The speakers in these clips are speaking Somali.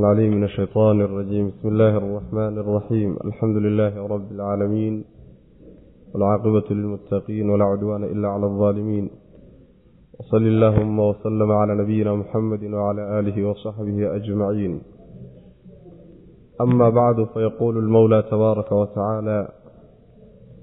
العليم من الشيطان الرجيم بسم الله الرحمن الرحيم الحمد لله رب العالمين والعاقبة للمتقين ولا عدوان إلا على الظالمين وصل اللهم وسلم على نبينا محمد وعلى آله وصحبه أجمعين أما بعد فيقول المولى تبارك وتعالى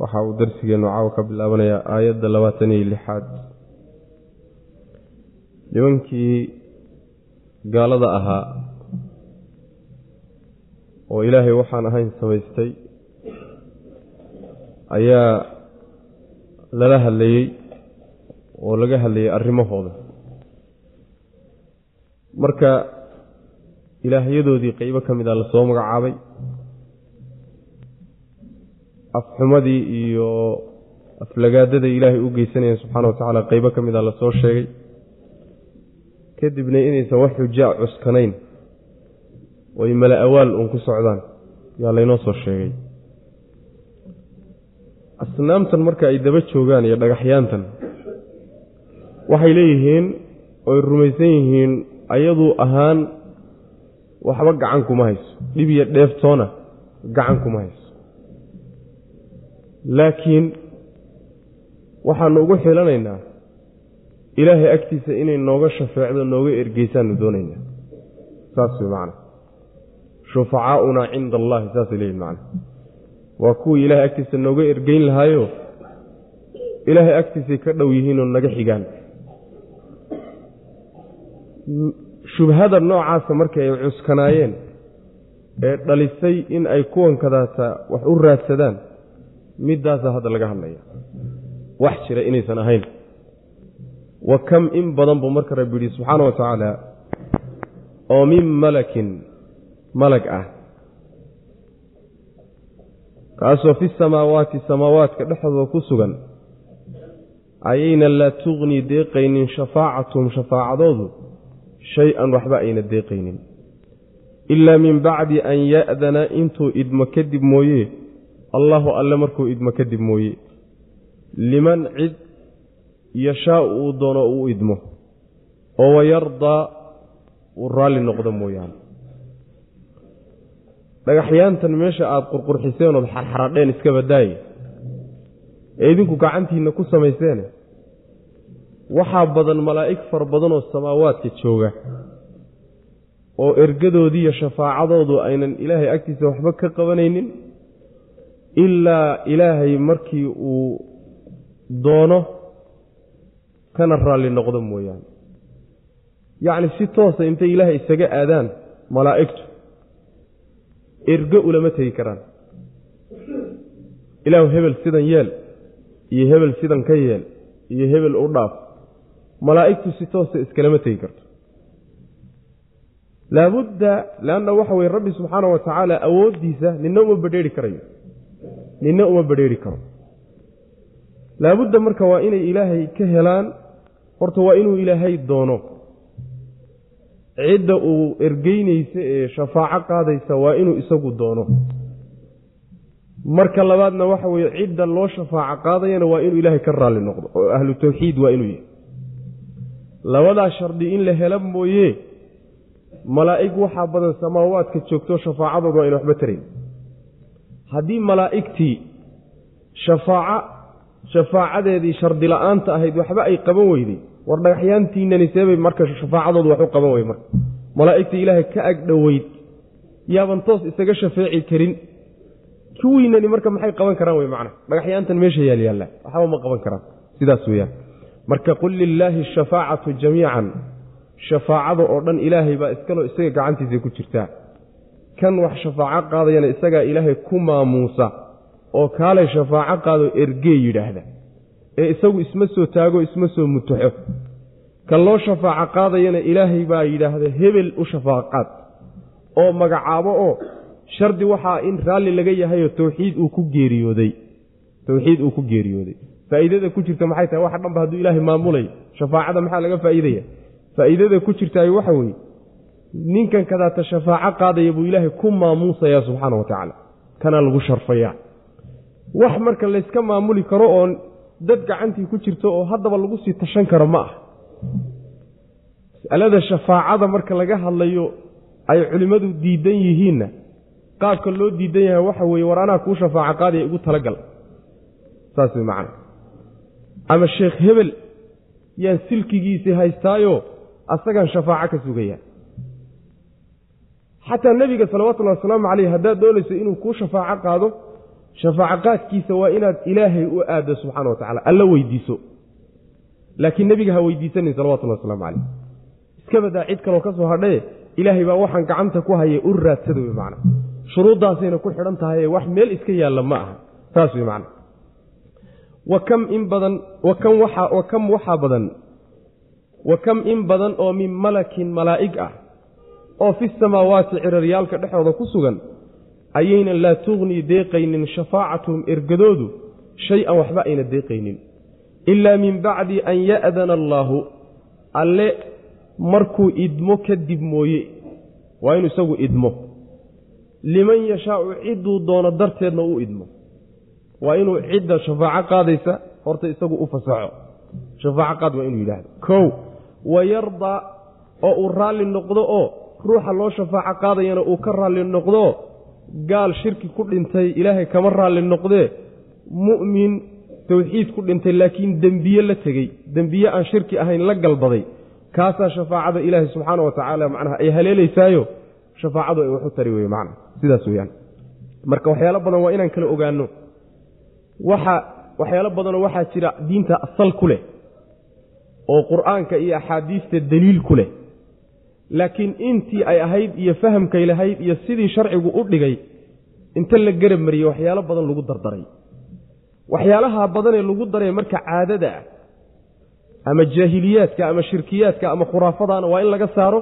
waxa uu darsigeenu caawa ka bilaabanayaa aayadda labaatan iyo lixaad. Nimankii gaalada ahaa oo ilaahay waxaan ahayn samaystay ayaa lala hadlayey oo laga hadlayay arrimahooda. Marka ilaahyadoodii qeybo ka mid a la soo magacaabay afxumadii iyo aflagaadada ilaahay u geysanayeen subxaana watacaala qeybo ka mid a la soo sheegay. Kadibna inaysan wax xujaa cuskanayn oy mala awaal uun ku socdaan yaa laynoo soo sheegay. Asnaamtan marka ay daba joogaan iyo dhagaxyaantan waxay leeyihiin oy rumaysan yihiin ayaduu ahaan waxba gacan kuma hayso. Dhib iyo dheeftoona gacan kuma hayso laakiin waxaanu ugu xilanaynaa ilaahay agtiisa inay nooga shafeecdo nooga ergeysaanu doonaynaa. Saas wey macana shufacaaunaa cinda allahi saasay leeyihiin macana waa kuwii ilaahay agtiisa nooga ergeyn lahaayo ilaahay agtiisay ka dhow yihiinoo naga xigaan. Shubhada noocaasa markii ay cuskanaayeen ee dhalisay in ay kuwan kadaata wax u raadsadaan middaasa hadda laga hadlaya wax jira inaysan ahayn. Wa kam in badan buu marka rabbi yidhi subxaana wa tacaala oo min malakin malag ah. Kaasoo fi samaawaati samaawaadka dhexdooda ku sugan ayayna laa tugnii deeqaynin shafaacatuhum shafaacadoodu shay-an waxba ayna deeqaynin. Ilaa min bacdi an ya'dana intuu idmo kadib mooye allahu alle markuu idmo kadib mooye. Liman cid yashaau uu doono uu idmo oo wayardaa uu raalli noqdo mooyaane. Dhagaxyaantan meesha aada qurqurxiseen ood xarxaradheen iska badaaye ee idinku gacantiinna ku samayseene waxaa badan malaa'ig fara badanoo samaawaadka jooga oo ergadoodii iyo shafaacadoodu aynan ilaahay agtiisa waxba ka qabanaynin ilaa ilaahay markii uu doono kana raalli noqdo mooyaane. Yacni si toosa intay ilaahay isaga aadaan malaa'igtu ergo ulama tegi karaan. Ilaahu hebel sidan yeel iyo hebel sidan ka yeel iyo hebel u dhaaf malaa'igtu si toosa iskalama tegi karto. Laabudda leanna waxa weye rabbi subxaana wa tacaala awooddiisa nina uma badrheeri karayo nina uma badrheeri karo. Laabudda marka waa inay ilaahay ka helaan horta waa inuu ilaahay doono. Cidda uu ergeynaysa ee shafaaco qaadaysa waa inuu isagu doono. Marka labaadna waxa weeye cidda loo shafaaco qaadayana waa inuu ilaahay ka raalli noqdo. Oo ahlu tawxiid waa inuu yahay labadaa shardi in la hela mooye malaa'ig waxaa badan samaawaadka joogto shafaacadooda waa ina waxba tarayn haddii malaa'igtii shafaaco shafaacadeedii shardi la'aanta ahayd waxba ay qaban weyday war dhagaxyaantiinani seebay marka shafaacadoodu wax u qaban wey marka. Malaa'igta ilaahay ka agdhoweyd yaaban toos isaga shafeeci karin. Kuwiinani marka maxay qaban karaan wey macna dhagaxyaantan meesha yaal yaalla waxba ma qaban karaan. Sidaas weeyaan. Marka qul lilaahi ashafaacatu jamiican. Shafaacada oo dhan ilaahay baa iskaloo isaga gacantiisa ku jirtaa kan wax shafaaco qaadayana isagaa ilaahay ku maamuusa oo kaalay shafaaco qaado ergee yidhaahda ee isagu isma soo taago isma soo mutaxo. Kan loo shafaaco qaadayana ilaahay baa yidhaahda hebel u shafaaco qaad oo magacaabo oo shardi waxaa in raalli laga yahayoo tawxiid uu ku geeriyooday. Tawxiid uu ku geeriyooday. Faa'iidada ku jirta maxay tahay? Waxa dhanba hadduu ilaahay maamulayo shafaacada maxaa laga faa'iidaya faa'iidada ku jirtaay waxa weeye ninkan kadaata shafaaco qaadaya buu ilaahay ku maamuusayaa subxaana wa tacaala. Kana lagu sharfayaa. Wax marka layska maamuli karo oon dad gacantii ku jirto oo haddaba lagu sii tashan karo ma ah. Mas'alada shafaacada marka laga hadlayo ay culimmadu diidan yihiinna qaabka loo diidan yahay waxa weeye war anaa kuu shafaaco qaadaya igu talagal. Saas way macana ama sheekh hebel yaan silkigiisii haystaayo asagaan shafaaco ka sugaya xataa nebiga salawatullahi wasalaamu caleyh haddaad doonayso inuu kuu shafaaco qaado shafaaco qaadkiisa waa inaad ilaahay u aaddo subxana wa tacala alla weydiiso. Laakiin nebiga ha weydiisanin salawatullahi wasalaamu caleyh iska badaa cid kaloo ka soo hadhaye ilaahay baa waxaan gacanta ku hayay u raadsada wey macna. Shuruuddaasayna ku xidhan tahaye wax meel iska yaalla ma aha. Saas wey macna. Wa kam in badan wa kam waxaa badan wa kam in badan oo min malakin malaa'ig ah oo fi samaawaati ciraryaalka dhexooda ku sugan ayaynan laa tugnii deeqaynin shafaacatuhum ergadoodu shay-an waxba ayna deeqaynin. Ilaa min bacdi an ya'dana allaahu alle markuu idmo kadib mooye waa inuu isagu idmo. Liman yashaau cidduu doono darteedna u idmo. Waa inuu cidda shafaaco qaadaysa horta isagu u fasaxo shafaaco qaad waa inuu yidhaahdo. Kow wayardaa oo uu raalli noqdo oo ruuxa loo shafaaco qaadayana uu ka raalli noqdo gaal shirki ku dhintay ilaahay kama raalli noqdee mu'min tawxiid ku dhintay laakiin dembiye la tegey dembiye aan shirki ahayn la galbaday. Kaasaa shafaacada ilaahay subxaana wa tacaala macnaha ay haleelaysaayo shafaacadu ay waxu tari weye macna. Sidaas weyaan marka waxyaalo badan waa inaan kala ogaanno. Waxa waxyaalo badanoo waxaa jira diinta asal ku leh oo qur'aanka iyo axaadiista daliil ku leh laakiin intii ay ahayd iyo fahamkay lahayd iyo sidii sharcigu u dhigay inta la garab mariyey waxyaalo badan lagu dardaray. Waxyaalaha badanee lagu daray marka caadada ah ama jaahiliyaadka ama shirkiyaadka ama khuraafadaana waa in laga saaro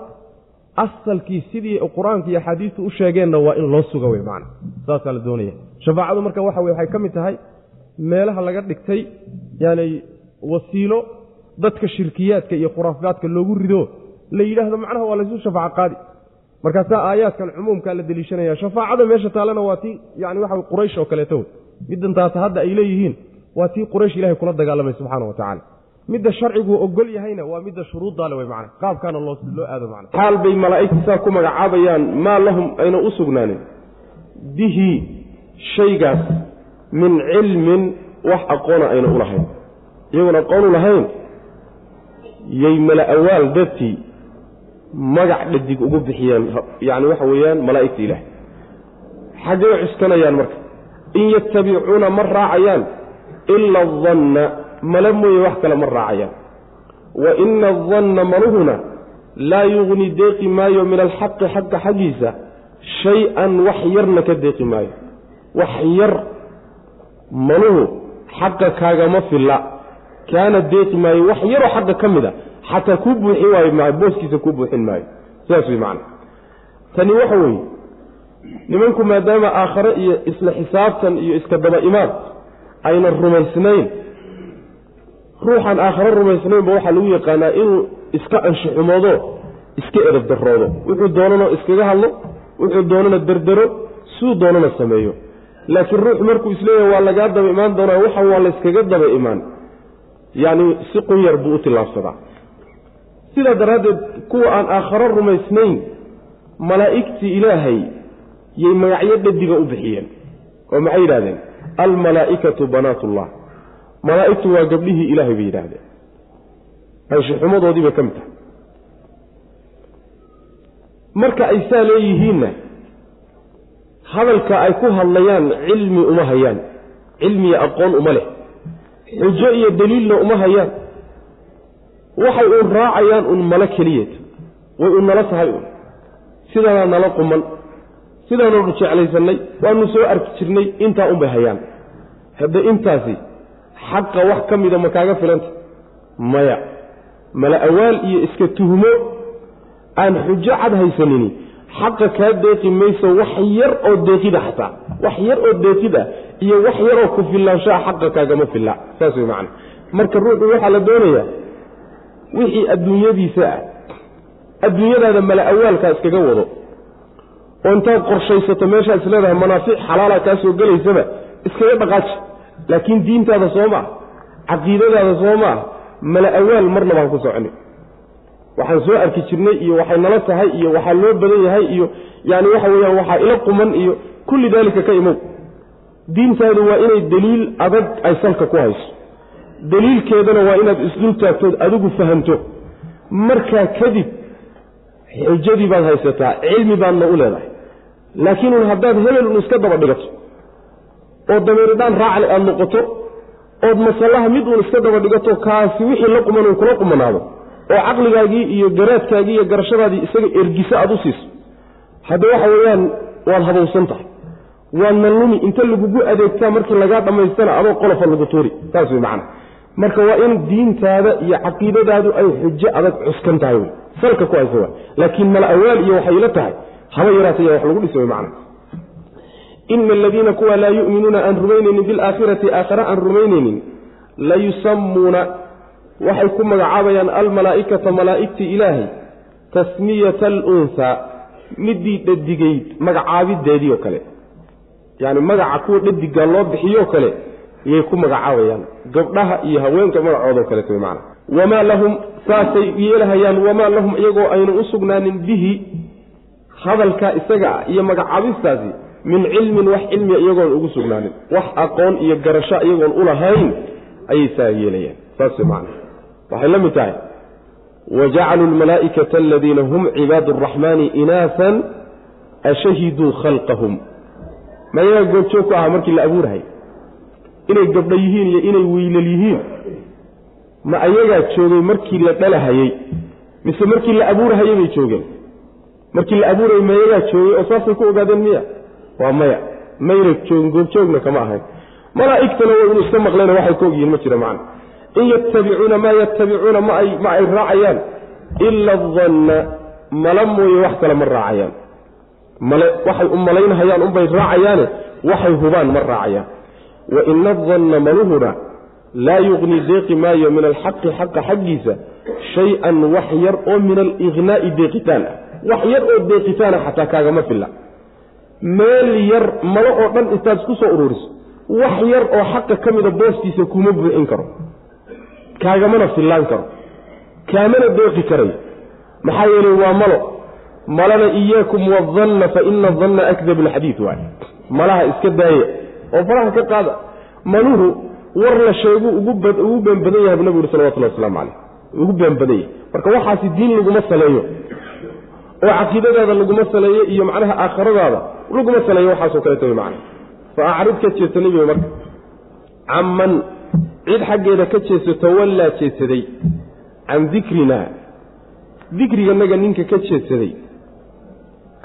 asalkii sidii qur'aanka iyo axaadiistu u sheegeenna waa in loo suga wey macana saasaa la doonaya. Shafaacadu marka waxa weye waxay ka mid tahay meelaha laga dhigtay yani wasiilo dadka shirkiyaadka iyo khuraafaadka loogu rido la yidhaahdo macnaha waa laysu shafaaco qaadi. Markaasaa aayaadkan cumuumkaa la deliishanaya shafaacada meesha taallena waa tii yani waxa quraysh oo kaleeto wey middan taata hadda ay leeyihiin waa tii quraysh ilahay kula dagaalamay subxaana wa tacala midda sharcigu ogol yahayna waa midda shuruuddaale wey macana qaabkaana loo aado macna xaal bay malaa'igta saa ku magacaabayaan maa lahum ayna u sugnaanin? Bihi shaygaas min cilmin wax aqoona ayna u lahayn. Iyagoon aqoon u lahayn yay mala awaal dartii magac dhadig ugu bixiyeen yacni waxa weeyaan malaa'igta ilaah. Xaggay cuskanayaan marka. In yattabicuuna ma raacayaan ila adanna male mooye wax kale ma raacayaan. Wa ina adanna maluhuna laa yugni deeqi maayo min alxaqi xaqa xaggiisa shay-an wax yarna ka deeqi maayo. Wax yar maluhu xaqa kaagama filla. Kaana deeqi maayo wax yaroo xagga ka mid a xataa kuu buuxin waayo maayo booskiisa kuu buuxin maayo. Sidaas wey macana tani waxa weeye nimanku maadaama aakhare iyo isla xisaabtan iyo iska daba imaad aynan rumaysnayn ruuxaan aakhare rumaysnaynba waxaa lagu yaqaanaa inuu iska anshuxumoodo iska edab daroodo wuxuu doonana iskaga hadlo wuxuu doonana derdero suu doonana sameeyo. Laakiin ruux markuu is leeyahay waa lagaa daba imaan doonaa waxan waa layskaga daba imaan. Yacni si qunyar buu u tillaabsadaa sidaa daraaddeed kuwa aan aakharo rumaysnayn malaa'igtii ilaahay yay magacyo dhadiga u bixiyeen. Oo maxay yidhahdeen almalaa'ikatu banaatullah. Malaa'igtu waa gabdhihii ilaahay bay yidhaahdeen. Anshuxumadoodii bay ka mid tahay marka ay saa leeyihiinna hadalka ay ku hadlayaan cilmi uma hayaan. Cilmiya aqoon uma leh. Xujo iyo daliilna uma hayaan waxay uun raacayaan un malo keliyeed. Way un nala tahay un. Sidaanaa nala quman. Sidaananu jeclaysannay. Waanu soo arki jirnay intaa unbay hayaan. Hadda intaasi xaqa wax ka mida ma kaaga filanta. Maya mala awaal iyo iska tuhmo aan xujo cad haysanini. Xaqa kaa deeqi mayso wax yar oo deeqida xataa. Wax yar oo deeqid ah iyo wax yar oo ku filaanshaha xaqa kaagama filla. Saas wey macana marka ruuxu waxaa la doonayaa wixii adduunyadiisa ah adduunyadaada mala awaalkaa iskaga wado oo intaad qorshaysato meeshaad is leedahay manaafic xalaala kaa soo gelaysaba iskaga dhaqaaji. Laakiin diintaada soo maah caqiidadaada soo maah mala awaal marnaba ha ku soconi. Waxaan soo arki jirnay iyo waxay nala tahay iyo waxaa loo badan yahay iyo yani waxa weeyaan waxaa ila quman iyo kulli daalika ka imow. Diintaadu waa inay deliil adag ay salka ku hayso deliilkeedana waa inaad isdul taagtood adigu fahamto. Markaa kadib xujadii baad haysataa cilmi baadna u leedahay. Laakiin un haddaad hebel un iska daba dhigato oo dameeridhaan raacle aada noqoto ood masallaha mid uun iska daba dhigato kaasi wixii la quman uu kula qumanaado oo caqligaagii iyo garaadkaagii iyo garashadaadii isaga ergisa aada u siiso. Hadda waxa weeyaan waad habowsan tahay. Waadna lumi inta lagugu adeegtaa markii lagaa dhammaystana adoo qolofa lagu tuuri. Saas wey macana marka waa in diintaada iyo caqiidadaadu ay xujo adag cuskan tahay. Wey salka ku haysa laakiin mala awaal iyo waxay ila tahay. Haba yaraataya wax lagu dhisa macana ina aladiina kuwa laa yu'minuuna aan rumaynaynin bilaakhirati aakhare aan rumaynaynin layusammuuna waxay ku magacaabayaan almalaa'ikata malaa'igtii ilaahay tasmiyata alunhaa midii dhadigayd magacaabideedii oo kale. Yacni magaca kuwa dhadigaa loo bixiyoo kale yay ku magacaabayaan gabdhaha iyo haweenka magacoodao kaleeto way macana wamaa lahum saasay yeelahayaan wamaa lahum iyagoo aynu u sugnaanin bihi hadalkaa isaga ah iyo magacaabistaasi min cilmin wax cilmiya iyagoon ugu sugnaanin. Wax aqoon iyo garasho iyagoon ulahayn ayay saa yeelayaan. Saas macana waxay la mid tahay wajacaluu almalaa'ikata aladiina hum cibaadu araxmaani inaasan ashahiduu khalqahum. Ma ayagaa goobjoog ku ahaa markii la abuurahay inay gabdho yihiin iyo inay wiilal yihiin ma ayagaa joogay markii la dhalahayey mise markii la abuurahayey bay joogeen? Markii la abuurayay ma ayagaa joogay oo saasay ku ogaadeen miya? Waa maya. Mayna joogin goobjoogna kama ahayn. Malaa'igtana inu iska maqleen waxay ka ogyihiin ma jira macna. In yattabicuuna maa yattabicuuna ma ay raacayaan ila adanna mala mooye wax kale ma raacayaan. Male waxay u malaynhayaan unbay raacayaane waxay hubaan ma raacayaan wa ina adanna maluhuna laa yuqni deeqi maayo min alxaqi xaqa xaggiisa shay-an wax yar oo min alignaa'i deeqitaan ah. Wax yar oo deeqitaana xataa kaagama filla. Meel yar malo oo dhan intaad isku soo ururiso wax yar oo xaqa ka mida booskiisa kuma buuxin karo. Kaagamana fillaan karo. Kaamana deeqi karayo maxaa yeelay waa malo. Malana iyaakum wadanna fa ina adanna akdab alxadiid waay. Malaha iska daaya oo faraha ka qaada maluhu war la sheegu ugu been badan yahay bu uri salawatullah waslamu caleyh ugu been badan yahay. Marka waxaasi diin laguma saleeyo oo caqiidadaada laguma saleeyo iyo macnaha aakhiradaada laguma saleeyo waxaasoo kaleeto wy macna. Fa acrid ka jeesta nebiga marka caman cid xaggeeda ka jeesato wallaa jeedsaday can dikrinaa. Dikriganaga ninka ka jeedsaday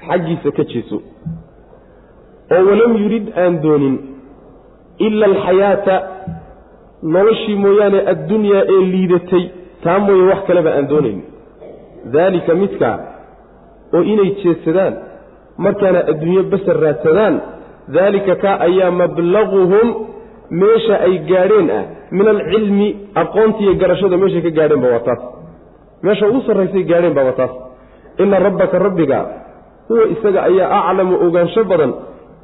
xaggiisa ka jeeso. Oo walam yurid aan doonin ila alxayaata noloshii mooyaane addunyaa ee liidatay taa mooye wax kaleba aan doonayn. Daalika midkaa oo inay jeedsadaan markaana adduunyo basar raadsadaan daalika kaa ayaa mablaguhum meesha ay gaadheen ah min alcilmi aqoontiiyo garashada meeshay ka gaadheen ba waa taas meesha ugu sarraysay gaadheen ba waa taas ina rabbaka rabbiga huwa isaga ayaa aclamu ogaansho badan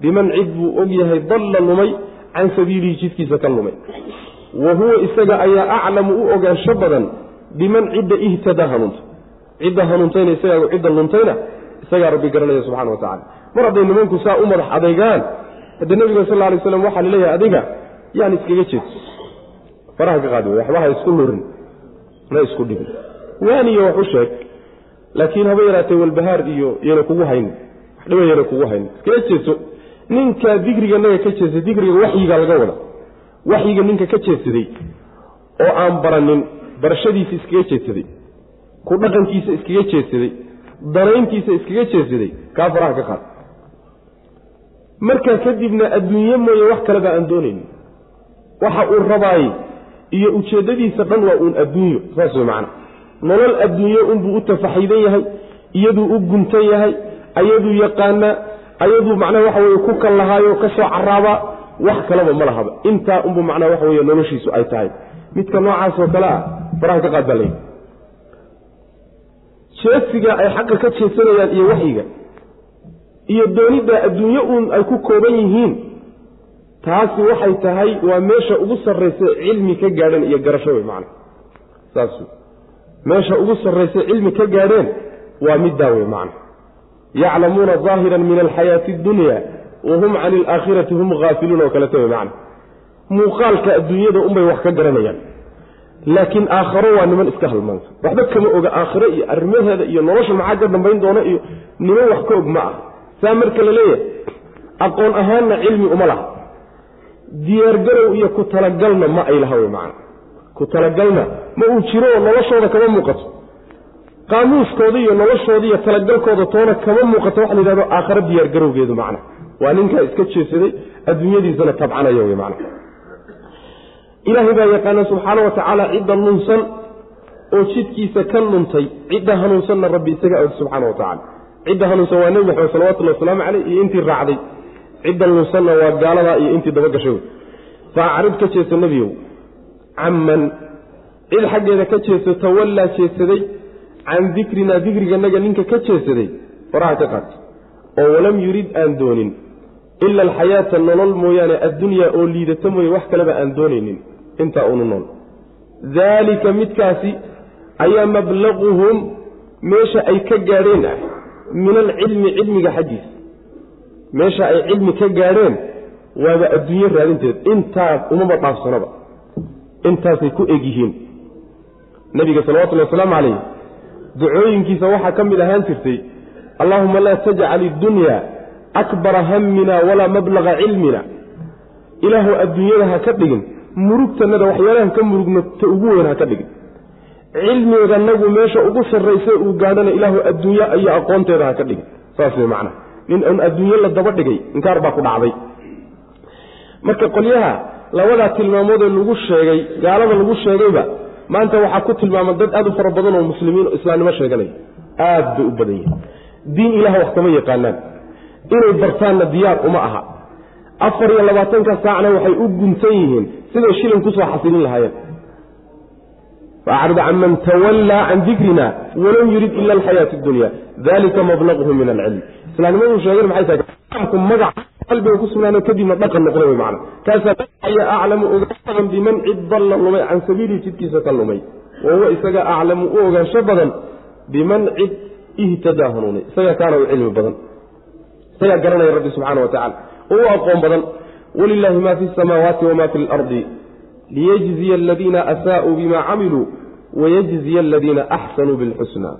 biman cid buu og yahay dalla lumay can sabiilihi jidkiisa ka lumay. Wa huwa isaga ayaa aclamu u ogaansho badan biman cidda ihtada hanuunta. Cidda hanuuntayna isagaa cidda luntayna isagaa rabbi garanaya subxana wa tacala mar hadday nimanku saa u madax adaygaan hadde nebiga sal alay slam waxaa la leeyahay adiga yaan iskaga jeedso faraha ka qaadi waxba ha isku lurin na isku dhibin waaniyo wax u sheeg laakiin haba yaraatee walbahaar iyo yana kugu hayn wax dhiba yana kugu hayn iskaga jeedso ninka dikriga naga ka jeedsaday dikriga waxyiga laga wada. Waxyiga ninka ka jeedsaday oo aan baranin barashadiisa iskaga jeedsaday ku dhaqankiisa iskaga jeedsaday danayntiisa iskaga jeedsaday kaa faraha ka qaad. Markaa kadibna adduunye mooye wax kaleba aan doonayn. Waxa uu rabaayey iyo ujeeddadiisa dhan waa uun adduunyo saas wey macana nolol adduunye unbuu u tafaxiidan yahay iyaduu u guntan yahay ayaduu yaqaana ayaduu macnaha waxa weye ku kal lahaayo ka soo caraaba wax kalaba ma lahaba. Intaa unbu macnaha waxa weye noloshiisu ay tahay. Midka noocaasoo kale ah faraha ka qaad baa layidhi jeesiga ay xaqa ka jeesanayaan iyo waxyiga iyo doonidda adduunyo uun ay ku kooban yihiin taasi waxay tahay waa meesha ugu sarraysa cilmi ka gaadheen iyo garasho wey macna saas. Meesha ugu sarraysa cilmi ka gaadheen waa middaa wey macna yaclamuuna daahiran min alxayaati addunya wa hum cani alaakhirati hum haafiluun oo kaleta wey macna muuqaalka adduunyada unbay wax ka garanayaan laakiin aakharo waa niman iska halmaansa waxba kama oga aakhiro iyo arrimaheeda iyo nolosha maxaa ka dambayn doona iyo niman wax ka og ma ah saa marka la leeyahay aqoon ahaanna cilmi uma laha diyaargarow iyo ku talagalna ma ay laha wey macana ku talagalna ma uu jiro oo noloshooda kama muuqato qaamuuskooda iyo noloshooda iyo talagalkooda toona kama muuqato waxa la yidhahdo aakharo diyaargarowgeedu macna. Waa ninkaa iska jeesaday adduunyadiisana tabcanaya wey macna. Ilaahay baa yaqaana subxaana wa tacaala cidda lunsan oo jidkiisa ka luntay cidda hanuunsanna rabbi isaga og subxaana wa tacala cidda hanuunsan waa nebi maxamed salawatullhi wasalaamu caleyh iyo intii raacday. Cidda lunsanna waa gaaladaa iyo intii daba gashay wey. Faacrid ka jeeso nebiyow camman cid xaggeeda ka jeeso tawallaa jeesaday can dikrinaa dikriganaga ninka ka jeesaday faraha ka qaat oo walam yurid aan doonin ila alxayaata nolol mooyaane addunyaa oo liidata mooye wax kaleba aan doonaynin intaa unu nool daalika midkaasi ayaa mablaquhum meesha ay ka gaadheen ah min alcilmi cilmiga xaggiisa meesha ay cilmi ka gaadheen waaba adduunyo raadinteed intaas umaba dhaafsanaba intaasay ku egyihiin nabiga salawatullhi wasalaamu calayh ducooyinkiisa waxaa ka mid ahaan jirtay allaahuma laa tajcal iddunya akbara hammina walaa mablaga cilmina. Ilaahu adduunyada ha ka dhigin murugtanada waxyaalahan ka murugno ta ugu weyn ha ka dhigin. Cilmiganagu meesha ugu sarraysa uu gaadhana ilaahu adduunyo iyo aqoonteeda ha ka dhigin. Saas wey macna. Nin un adduunyo la daba dhigay inkaar baa ku dhacday. Marka qolyaha labadaa tilmaamoodee lagu sheegay gaalada lagu sheegayba maanta waxaa ku tilmaama dad aad u fara badan oo muslimiin islaamnimo sheeganaya aad bay u badan yihiin diin ilaah wax yaqaanaan. Inay bartaanna diyaar uma aha. Afar iyo labaatanka saacna waxay u guntan yihiin siday shilin ku soo xasilin lahaayeen. Faacrid can man tawallaa can dikrina walam yurid ila alxayaati dunya dalika mablaquhu min alcilm islaamnimadu sheegen maxay tahay? Magac qalbiga ku sugnaano kadibna dhaqan noqda wey macana kaasaa aclamu ogaan badan biman cid dalla lumay can sabiilihi jidkiisa ka lumay. Wa huwa isaga aclamu u ogaansho badan biman cid ihtadaa hanuunay isagaa kaana u cilmi badan. Isagaa garanaya rabbi subxaana wa tacala oo u aqoon badan walilaahi ma fi samaawaati wama fi lardi liyajziya aladiina asaa'uu bima camiluu wayajziya aladiina axsanuu bilxusna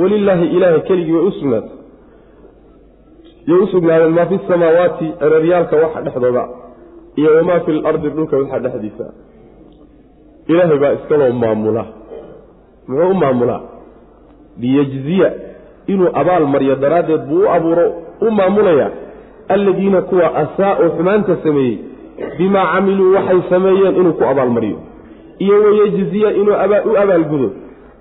walilaahi ilaahay keligii way u sugnaatay yay u sugnaadeen maa fi samaawaati ereeryaalka waxa dhexdooda iyo wamaa fi lardi dhulka waxa dhexdiisa. Ilaahay baa iskaloo maamula. Muxuu u maamulaa liyejziya inuu abaal maryo daraaddeed buu u abuuro u maamulayaa alladiina kuwa asaa-u xumaanta sameeyey bimaa camiluu waxay sameeyeen inuu ku abaalmariyo iyo wayejziya inuu u abaalgudo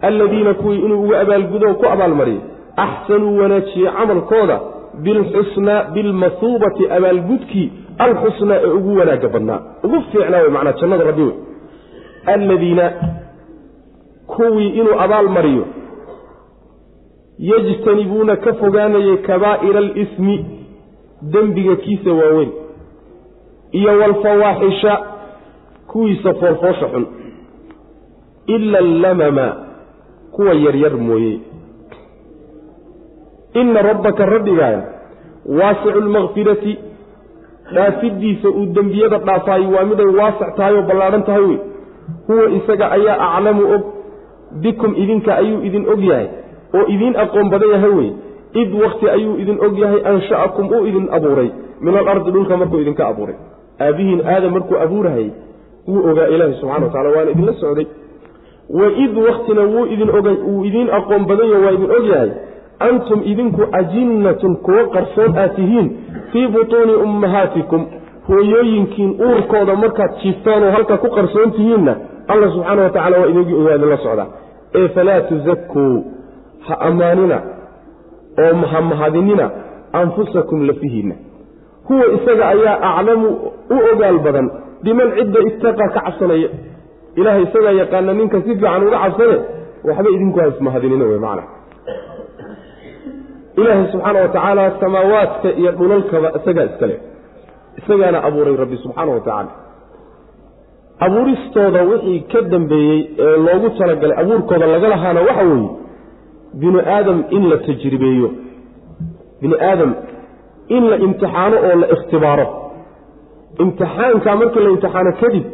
alladiina kuwii inuu ugu abaalgudo ku abaalmariyo axsanuu wanaajiye camalkooda bilxusnaa bilmasuubati abaalgudkii alxusnaa ee ugu wanaagga badnaa. Ugu fiicnaa wey macnaa jannada rabbi wey. Alladiina kuwii inuu abaal mariyo yajtanibuuna ka fogaanayay kabaa'ira alismi dembiga kiisa waaweyn iyo waalfawaaxisha kuwiisa foolfoosha xun. Ila allamama kuwa yaryar mooye ina rabbaka rabbigaaya waasicu lmakfirati dhaafidiisa uu dembiyada dhaafaayo waa miday waasac tahay oo ballaadhan tahay wey huwa isaga ayaa aclamu og bikum idinka ayuu idin og yahay oo idiin aqoon badan yahay wey id wakti ayuu idin og yahay ansha'akum uu idin abuuray. Min alardi dhulka markuu idinka abuuray. Aabbihiin aadam markuu abuurahayy wuu ogaa ilaahi subxana wa tacala waana idinla socday. Wa id waktina wuu idin oga wuu idiin aqoon badan yahay waa idin og yahay antum idinku ajinnatun kuwo qarsoon aad tihiin fii butuuni ummahaatikum. Hooyooyinkiin uurkooda markaad jiiftaan oo halkaa ku qarsoon tihiinna alla subxaana wa tacala waa idingi ogaa idinla socdaa ee falaa tusakuu ha ammaanina oo mahamahadinina anfusakum lafihiinna huwa isaga ayaa aclamu u ogaal badan biman cidda ittaqa ka cabsanaya. Ilahay isagaa yaqaana ninka si fiican uga cabsane waxba idinku haismahadinina wey macana ilaahay subxaana wa tacaala samaawaadka iyo dhulalkaba isagaa iskale isagaana abuuray rabbi subxaana wa tacaala. Abuuristooda wixii ka dambeeyey ee loogu talagalay abuurkooda laga lahaana waxa weeye binu aadam in la tajribeeyo. Bini aadam in la imtixaano oo la ikhtibaaro. Imtixaanka markii la imtixaano kadib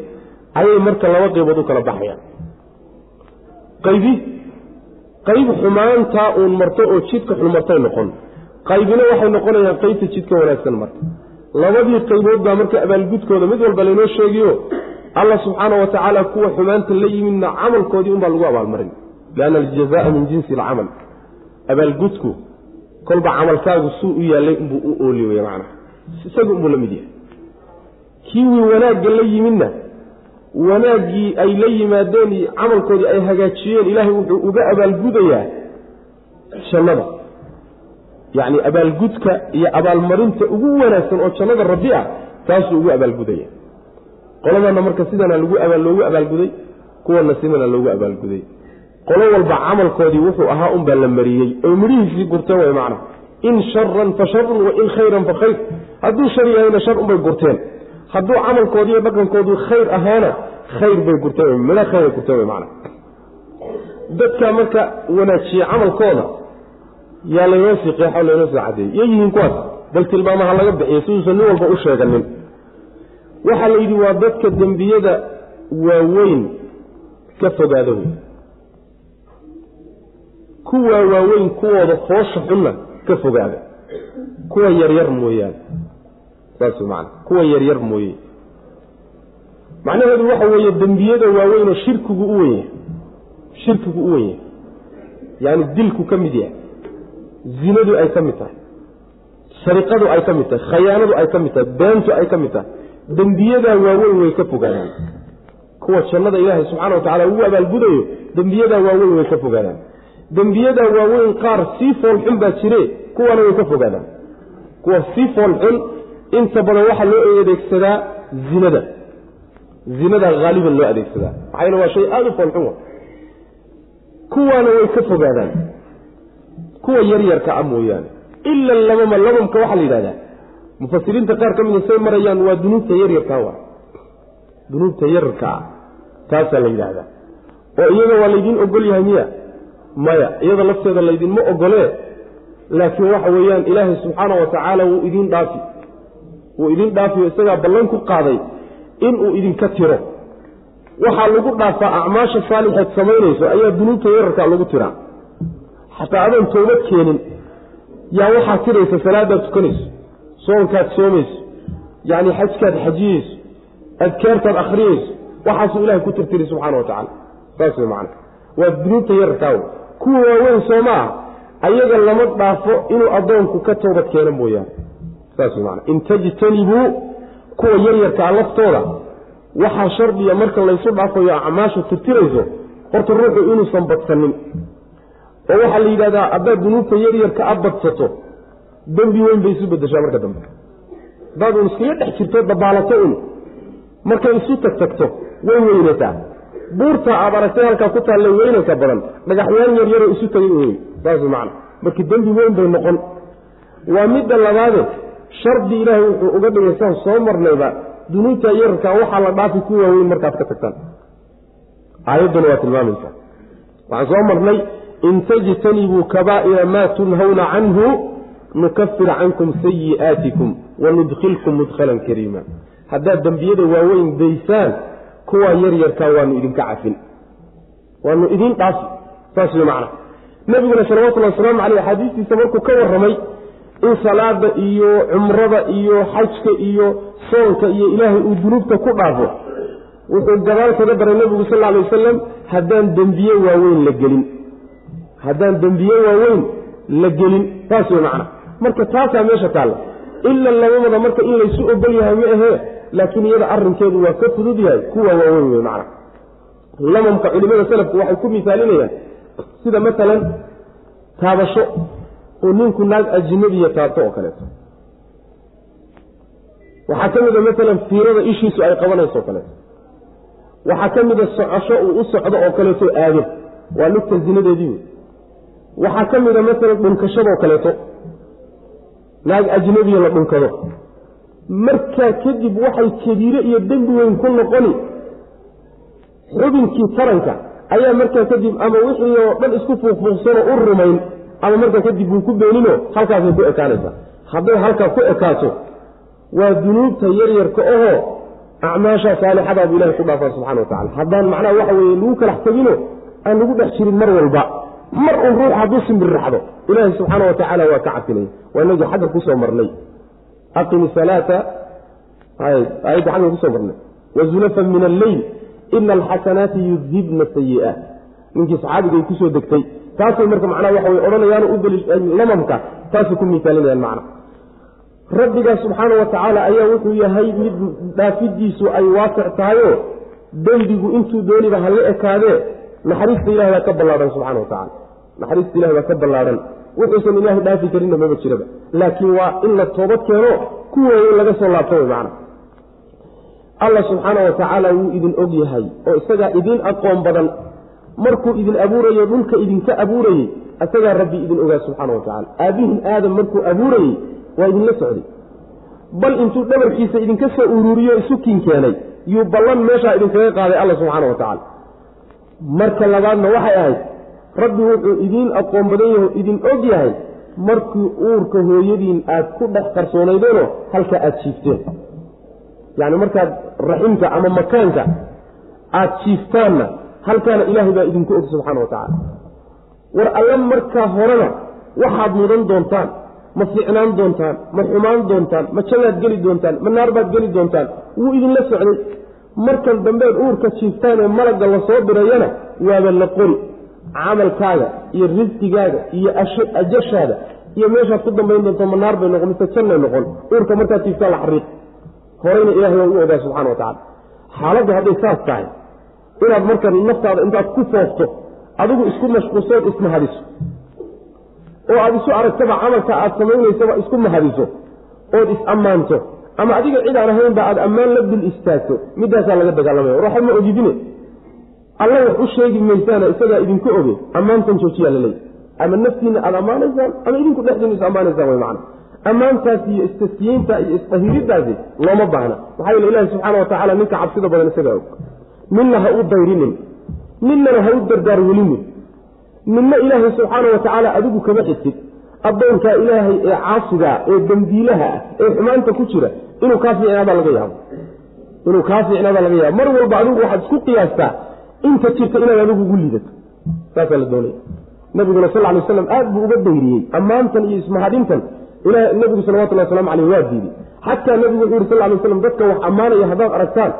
ayay marka laba qaybood u kala baxayaan. Qaybi qayb xumaantaa uun marto oo jidka xun martay noqon. Qaybina waxay noqonayaan qaybta jidka wanaagsan marta. Labadii qaybood baa marka abaalgudkooda mid walba laynoo sheegiyo allah subxaana wa tacaala kuwa xumaanta la yimidna camalkoodii unbaa lagu abaalmarin. Lianna aljazaa min jinsi alcamal. Abaalgudku kolba camalkaagu suu u yaallay unbuu u ooli wey macnaha. Isaga unbuu la mid yahay. Kiwii wanaagga la yimidna wanaaggii ay la yimaadeen iyo camalkoodii ay hagaajiyeen ilaahay wuxuu uga abaalgudayaa jannada. Yacni abaalgudka iyo abaalmarinta ugu wanaagsan oo jannada rabbi ah taasuu ugu abaalgudaya. Qoladana marka sidana lagu loogu abaalguday kuwana sidana loogu abaalguday. Qolo walba camalkoodii wuxuu ahaa unbaa la mariyey oy midhihiisii gurteen way macna. In sharan fa sharun wa in khayran fa khayr. Hadduu shar yahayna shar unbay gurteen hadduu camalkoodiiyo dhaqankoodu khayr ahaana khayr bay gurteen midho khayray gurteen way macna. Dadka marka wanaajiye camalkooda yaa laynoo sii qeexo laynoo sii cadeeyey iyo yihiin kuwaas bal tilmaamaha laga bixiyo siduusan nin walba u sheeganin. Waxaa la yidhi waa dadka dembiyada waaweyn ka fogaada wey kuwaa waaweyn kuwooda foosha xunna ka fogaada. Kuwa yaryar mooyaane saas wey macana kuwa yaryar mooye. Macnaheedu waxa weeye dembiyada waaweynoo shirkigu u wen yahay. Shirkigu u yahay. Yaani dilku ka mid yahay. Zinadu ay ka mid tahay. Sariqadu ay ka mid tahay. Khayaanadu ay ka mid tahay. Beentu ay ka mid tahay. Dembiyadaa waaweyn way ka fogaadaan kuwa jannada ilaahay subxana wa tacala ugu abaalgudayo dembiyadaa waaweyn way ka fogaadaan dembiyadaa waaweyn qaar sii foolxun baa jire kuwana way ka fogaadaan kuwa sii foolxun inta badan waxaa loo adeegsadaa zinada. Zinada haaliban loo adeegsadaa. Maxaa waa shay aada u foolxun kuwaana way ka fogaadaan. Kuwa yaryarka a mooyaane. Ila lamama lamamka waxaa la yidhahdaa. Mufasiriinta qaar ka mida say marayaan waa dunuubta yaryarkaa wa. Dunuubta yararka ah. Taasaa la yidhaahdaa oo iyaga waa laydin ogol yahay miya? Maya. Iyada lafteeda laydinma ogolee laakiin waxa weeyaan ilaahay subxaana wa tacaala wuu idin dhaafi wuu idin dhaafiyo isagaa ballan ku qaaday inuu idinka tiro. Waxaa lagu dhaafaa acmaasha saalixeed samaynayso ayaa dunuubta yararka lagu tiraa. Xataa adoon toobad keenin yaa waxaad tiraysa salaadaad tukanayso soonkaad soomayso yacni xajkaad xajiyeyso adkaartaad akhriyeyso waxaasuu ilahay ku tirtiri subxana wa tacala saas wey macana waa dunuubta yararkaaw kuwa waaweyn soo ma ah ayaga lama dhaafo inuu addoonku ka toobad keeno mooyaane saas tajtanibuu kuwa yaryarkaa laftooda waxaa shardiya marka laysu dhaafayo acmaasha tirtirayso horta ruuxu inuusan badsanin. Oo waxaa la yidhahdaa haddaad dunuubta yaryarka a badsato dembi weyn bay isu bedeshaa marka dambe. Haddaad un iskaga dhex jirto dabaalato un. Markay isu tagtagto way weynataa buurta aad aragtay halkaa ku taalle weynanka badan dhagaxyaan yaryaroo isu tagay wey saas macana marka dembi weyn bay noqon. Waa midda labaade shardi ilaahay wuxuu uga dhigay saan soo marnayba dunuubta yararka waxaa la dhaafi ku waaweyn markaad ka tagtaan. Aayadduna waa tilmaamaysaa. Waxaan soo marnay in tajtanibuu kabaa'ira maa tunhawna canhu nukafir cankum sayi'aatikum wanudkhilkum mudkhalan kariima. Haddaad dembiyada waaweyn daysaan kuwaa yaryarkaa waanu idinka cafin. Waanu idin dhaafi saas wey macna. Nebiguna salawatullahi wasalaamu caleyh axaadiistiisa markuu ka warramay in salaada iyo cumrada iyo xajka iyo soonka iyo ilaahay uu dunuubta ku dhaafo wuxuu gadaal kaga daray nebigu sal alay wasalam haddaan dembiye waaweyn la gelin. Haddaan dembiye waaweyn la gelin. Taas wey macna. Marka taasaa meesha taalla. Ila labamada marka in laysu ogol yahay ma ahee laakiin iyada arrinkeedu waa ka fudud yahay kuwa waaweyn wey macna. Lamamka culimada salafku waxay ku misaalinayaan sida matalan taabasho oo ninku naag ajnabiya taabto oo kaleeto. Waxaa ka mida maalan fiirada ishiisu ay qabanayso o kaleeto. Waxaa ka mida socosho uu u socdo oo kaleeto aado waa lugta zinadeedii wey waxaa ka mida maalan dhunkashadoo kaleeto. Naag ajnabiya la dhunkado. Markaa kadib waxay kabiire iyo dembi weyn ku noqoni. Xubinkii taranka ayaa markaa kadib ama wixii oo dhan isku fuuqfuuqsanoo u rumayn ama markaa kadib wuu ku beenino halkaasay ku ekaanaysaa. Hadday halkaa ku ekaato waa dunuubta yaryarka ohoo acmaasha saalixadaabuu ilahay ku dhaafaa subxana wa tacala haddaan macnaha waxa weeye lagu kalax tegino aan lagu dhex jirin mar walba. Mar un ruux hadduu simbirraxdo ilaahay subxaana wa tacaala waa ka cafinaya waa inagii xagga ku soo marnay. Aqimi salaata. Aayadda xagga ku soo marnay. Wazulafan min alleyl ina alxasanaati yudhibna sayi'aat ninkii saxaabigay ku soo degtay taasay marka macnaha waxa way odhanayaan u lamamka taasay ku miisaalinayaan macna. Rabbigaa subxaana wa tacaala ayaa wuxuu yahay mid dhaafidiisu ay waasic tahayo dembigu intuu dooniba hala ekaadee naxariista ilahi baa ka ballaadhan subxana wa tacala naxariista ilahi baa ka ballaadhan wuxuusan ilaahay dhaafi karinna maba jiraba. Laakiin waa in la toobad keeno kuweeyo laga soo laabto way macna. Allah subxaana wa tacaala wuu idin og yahay oo isagaa idin aqoon badan markuu idin abuurayo dhulka idinka abuurayey isagaa rabbi idin ogaa subxaana wa tacala aabihin aadam markuu abuurayey waa idinla socday. Bal intuu dhabarkiisa idinka soo uruuriyo isukiin keenay yuu ballan meeshaa idinkaga qaaday alla subxaana wa tacaala. Marka labaadna waxay ahayd rabbi wuxuu idiin aqoon badan yaho idin og yahay markii uurka hooyadiin aad ku dhex qarsoonaydeenoo halkaa aada jiifteen. Yacni markaad raximka ama makaanka aada jiiftaanna halkaana ilaahay baa idinku og subxaana wa tacaala. War alle markaa horena waxaad mudan doontaan ma fiicnaan doontaan ma xumaan doontaan ma jagaad geli doontaan ma naar baad geli doontaan wuu idinla socday. Markan dambeed uurka jiiftaan ee malagga la soo dirayana waaba la qori camalkaaga iyo risqigaaga iyo ajashaada iyo meeshaad ku dambayn doonto ma naar bay noqon mise jannay noqon. Uurka markaad jiiftaan la xariiq. Horeyna ilahay waa u ogaa subxana wa tacala xaaladdu hadday saas tahay inaad marka naftaada intaad ku foofto adigu isku mashquulsood ismahadiso oo aada isu aragtaba camalka aad samaynaysaba isku mahadiso. Ood is-ammaanto ama adiga cid aan ahaynba aada ammaan la dul istaagto midaasaa laga dagaalamaya warwaxa ma ogidine. Alla wax u sheegi maysaana isagaa idinku oge. Ammaantan joojiyaa la ama naftiinna aada ammaanaysaan ama idinku dhexdiinu is ammaanaysaan way macana ammaantaas iyo istaskiyeynta iyo isdahiridaasi looma baahna. Maxaa yeele ilahi subxaana wa tacala ninka cabsida badan isagaa og ninna ha u dayrinin ninnana ha u dardaar welinin. Ninna ilaahay subxaana wa tacaala adigu kama xigtid addoonkaa ilaahay ee caasigaa ee dembiilaha ah ee xumaanta ku jira inuu kaa fiicnaada laga yaabo inuu kaa fiicnaada laga yaabo mar walba adigu waxaad isku qiyaastaa inta jirta inaad adigu ugu liidato. Saasaa la doonaya. Nabiguna sal lay waslam aad buu uga dayriyey. Ammaantan iyo ismahadintan nabigu salawatullah waslamu caleyh waa diiday xataa nabigu wuxuu yuri sal lay slam dadka wax ammaanaya haddaad aragtaan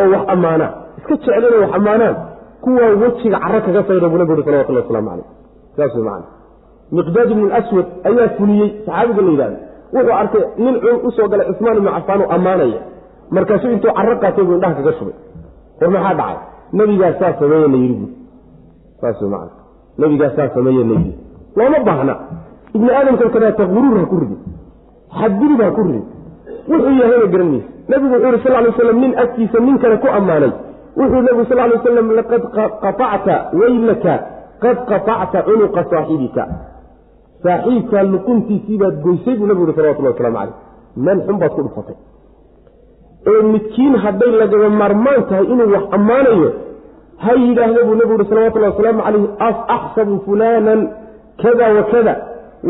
oo wax ammaanaa iska jeclina wax ammaanaan kuwaa wejiga caro kaga sayra buu nabigu salawatullah waslamu caleyh saas wey miqdaad ibnu aswad ayaa fuliyey saxaabiga la yidhahda wuxuu arkay nin cun u soo galay cusmaan ibnu cafaan oo ammaanaya. Markaasuu intuu caro qaatay buu indhaha kaga shubay. War maxaa dhacay? Nabigaas saa sameeye la yidhi. Bu saas wey macana nabigaas saa sameeye la yidhi. Looma baahna. Ibni aadamkan kadaata guruur ha ku ridi. Xadgudub ha ku ridi wuxuu yahayna garan maysa nabigu wuxuu yhi sal lay waslam nin agtiisa nin kale ku ammaanay. Wuxuu nabigu sal lay waslam laqad qaطacta waylaka qad qaطacta cunuqa saaxibika saaxiibkaa luquntiisii baad goysay buu nabigu yhi salawatullah waslamu caleyh meel xun baad ku dhufatay. Oo midkiin hadday lagaba maarmaan tahay inuu wax ammaanayo ha yidhaahda buu nabigu yhi salawatullahi wasalaamu calayh axsabu fulanan kada wa kada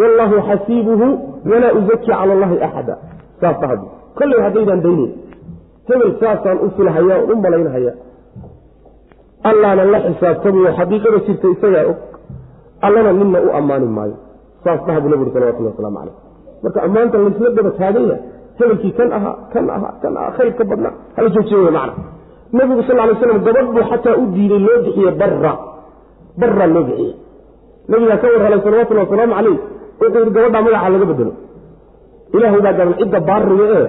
wallahu xasiibuhu walaa uzaki cala allahi axada saas dhahad kolley haddaydaan daynayn hebel saasaan u filhayaa u malaynhaya allaana la xisaabtamayo xaqiiqada jirta isagaa og allana ninna u ammaani maayo. Saas dhaha buu nabi uri salawatullah waslamu caleyh marka ammaanta laysla daba taaganya hebelkii kan ahaa kan ahaa kan ahaa khayrka badnaa hala joojiye wey macna. Nabigu sal lay slam gabadh buu xataa u diiday loo bixiye barra. Barra loo bixiyey nabigaa ka warhalay salawatullhi wasalaamu caleyh wuxuu gabadhaa magaca laga bedelo ilaahay baa gaban cidda baariga ee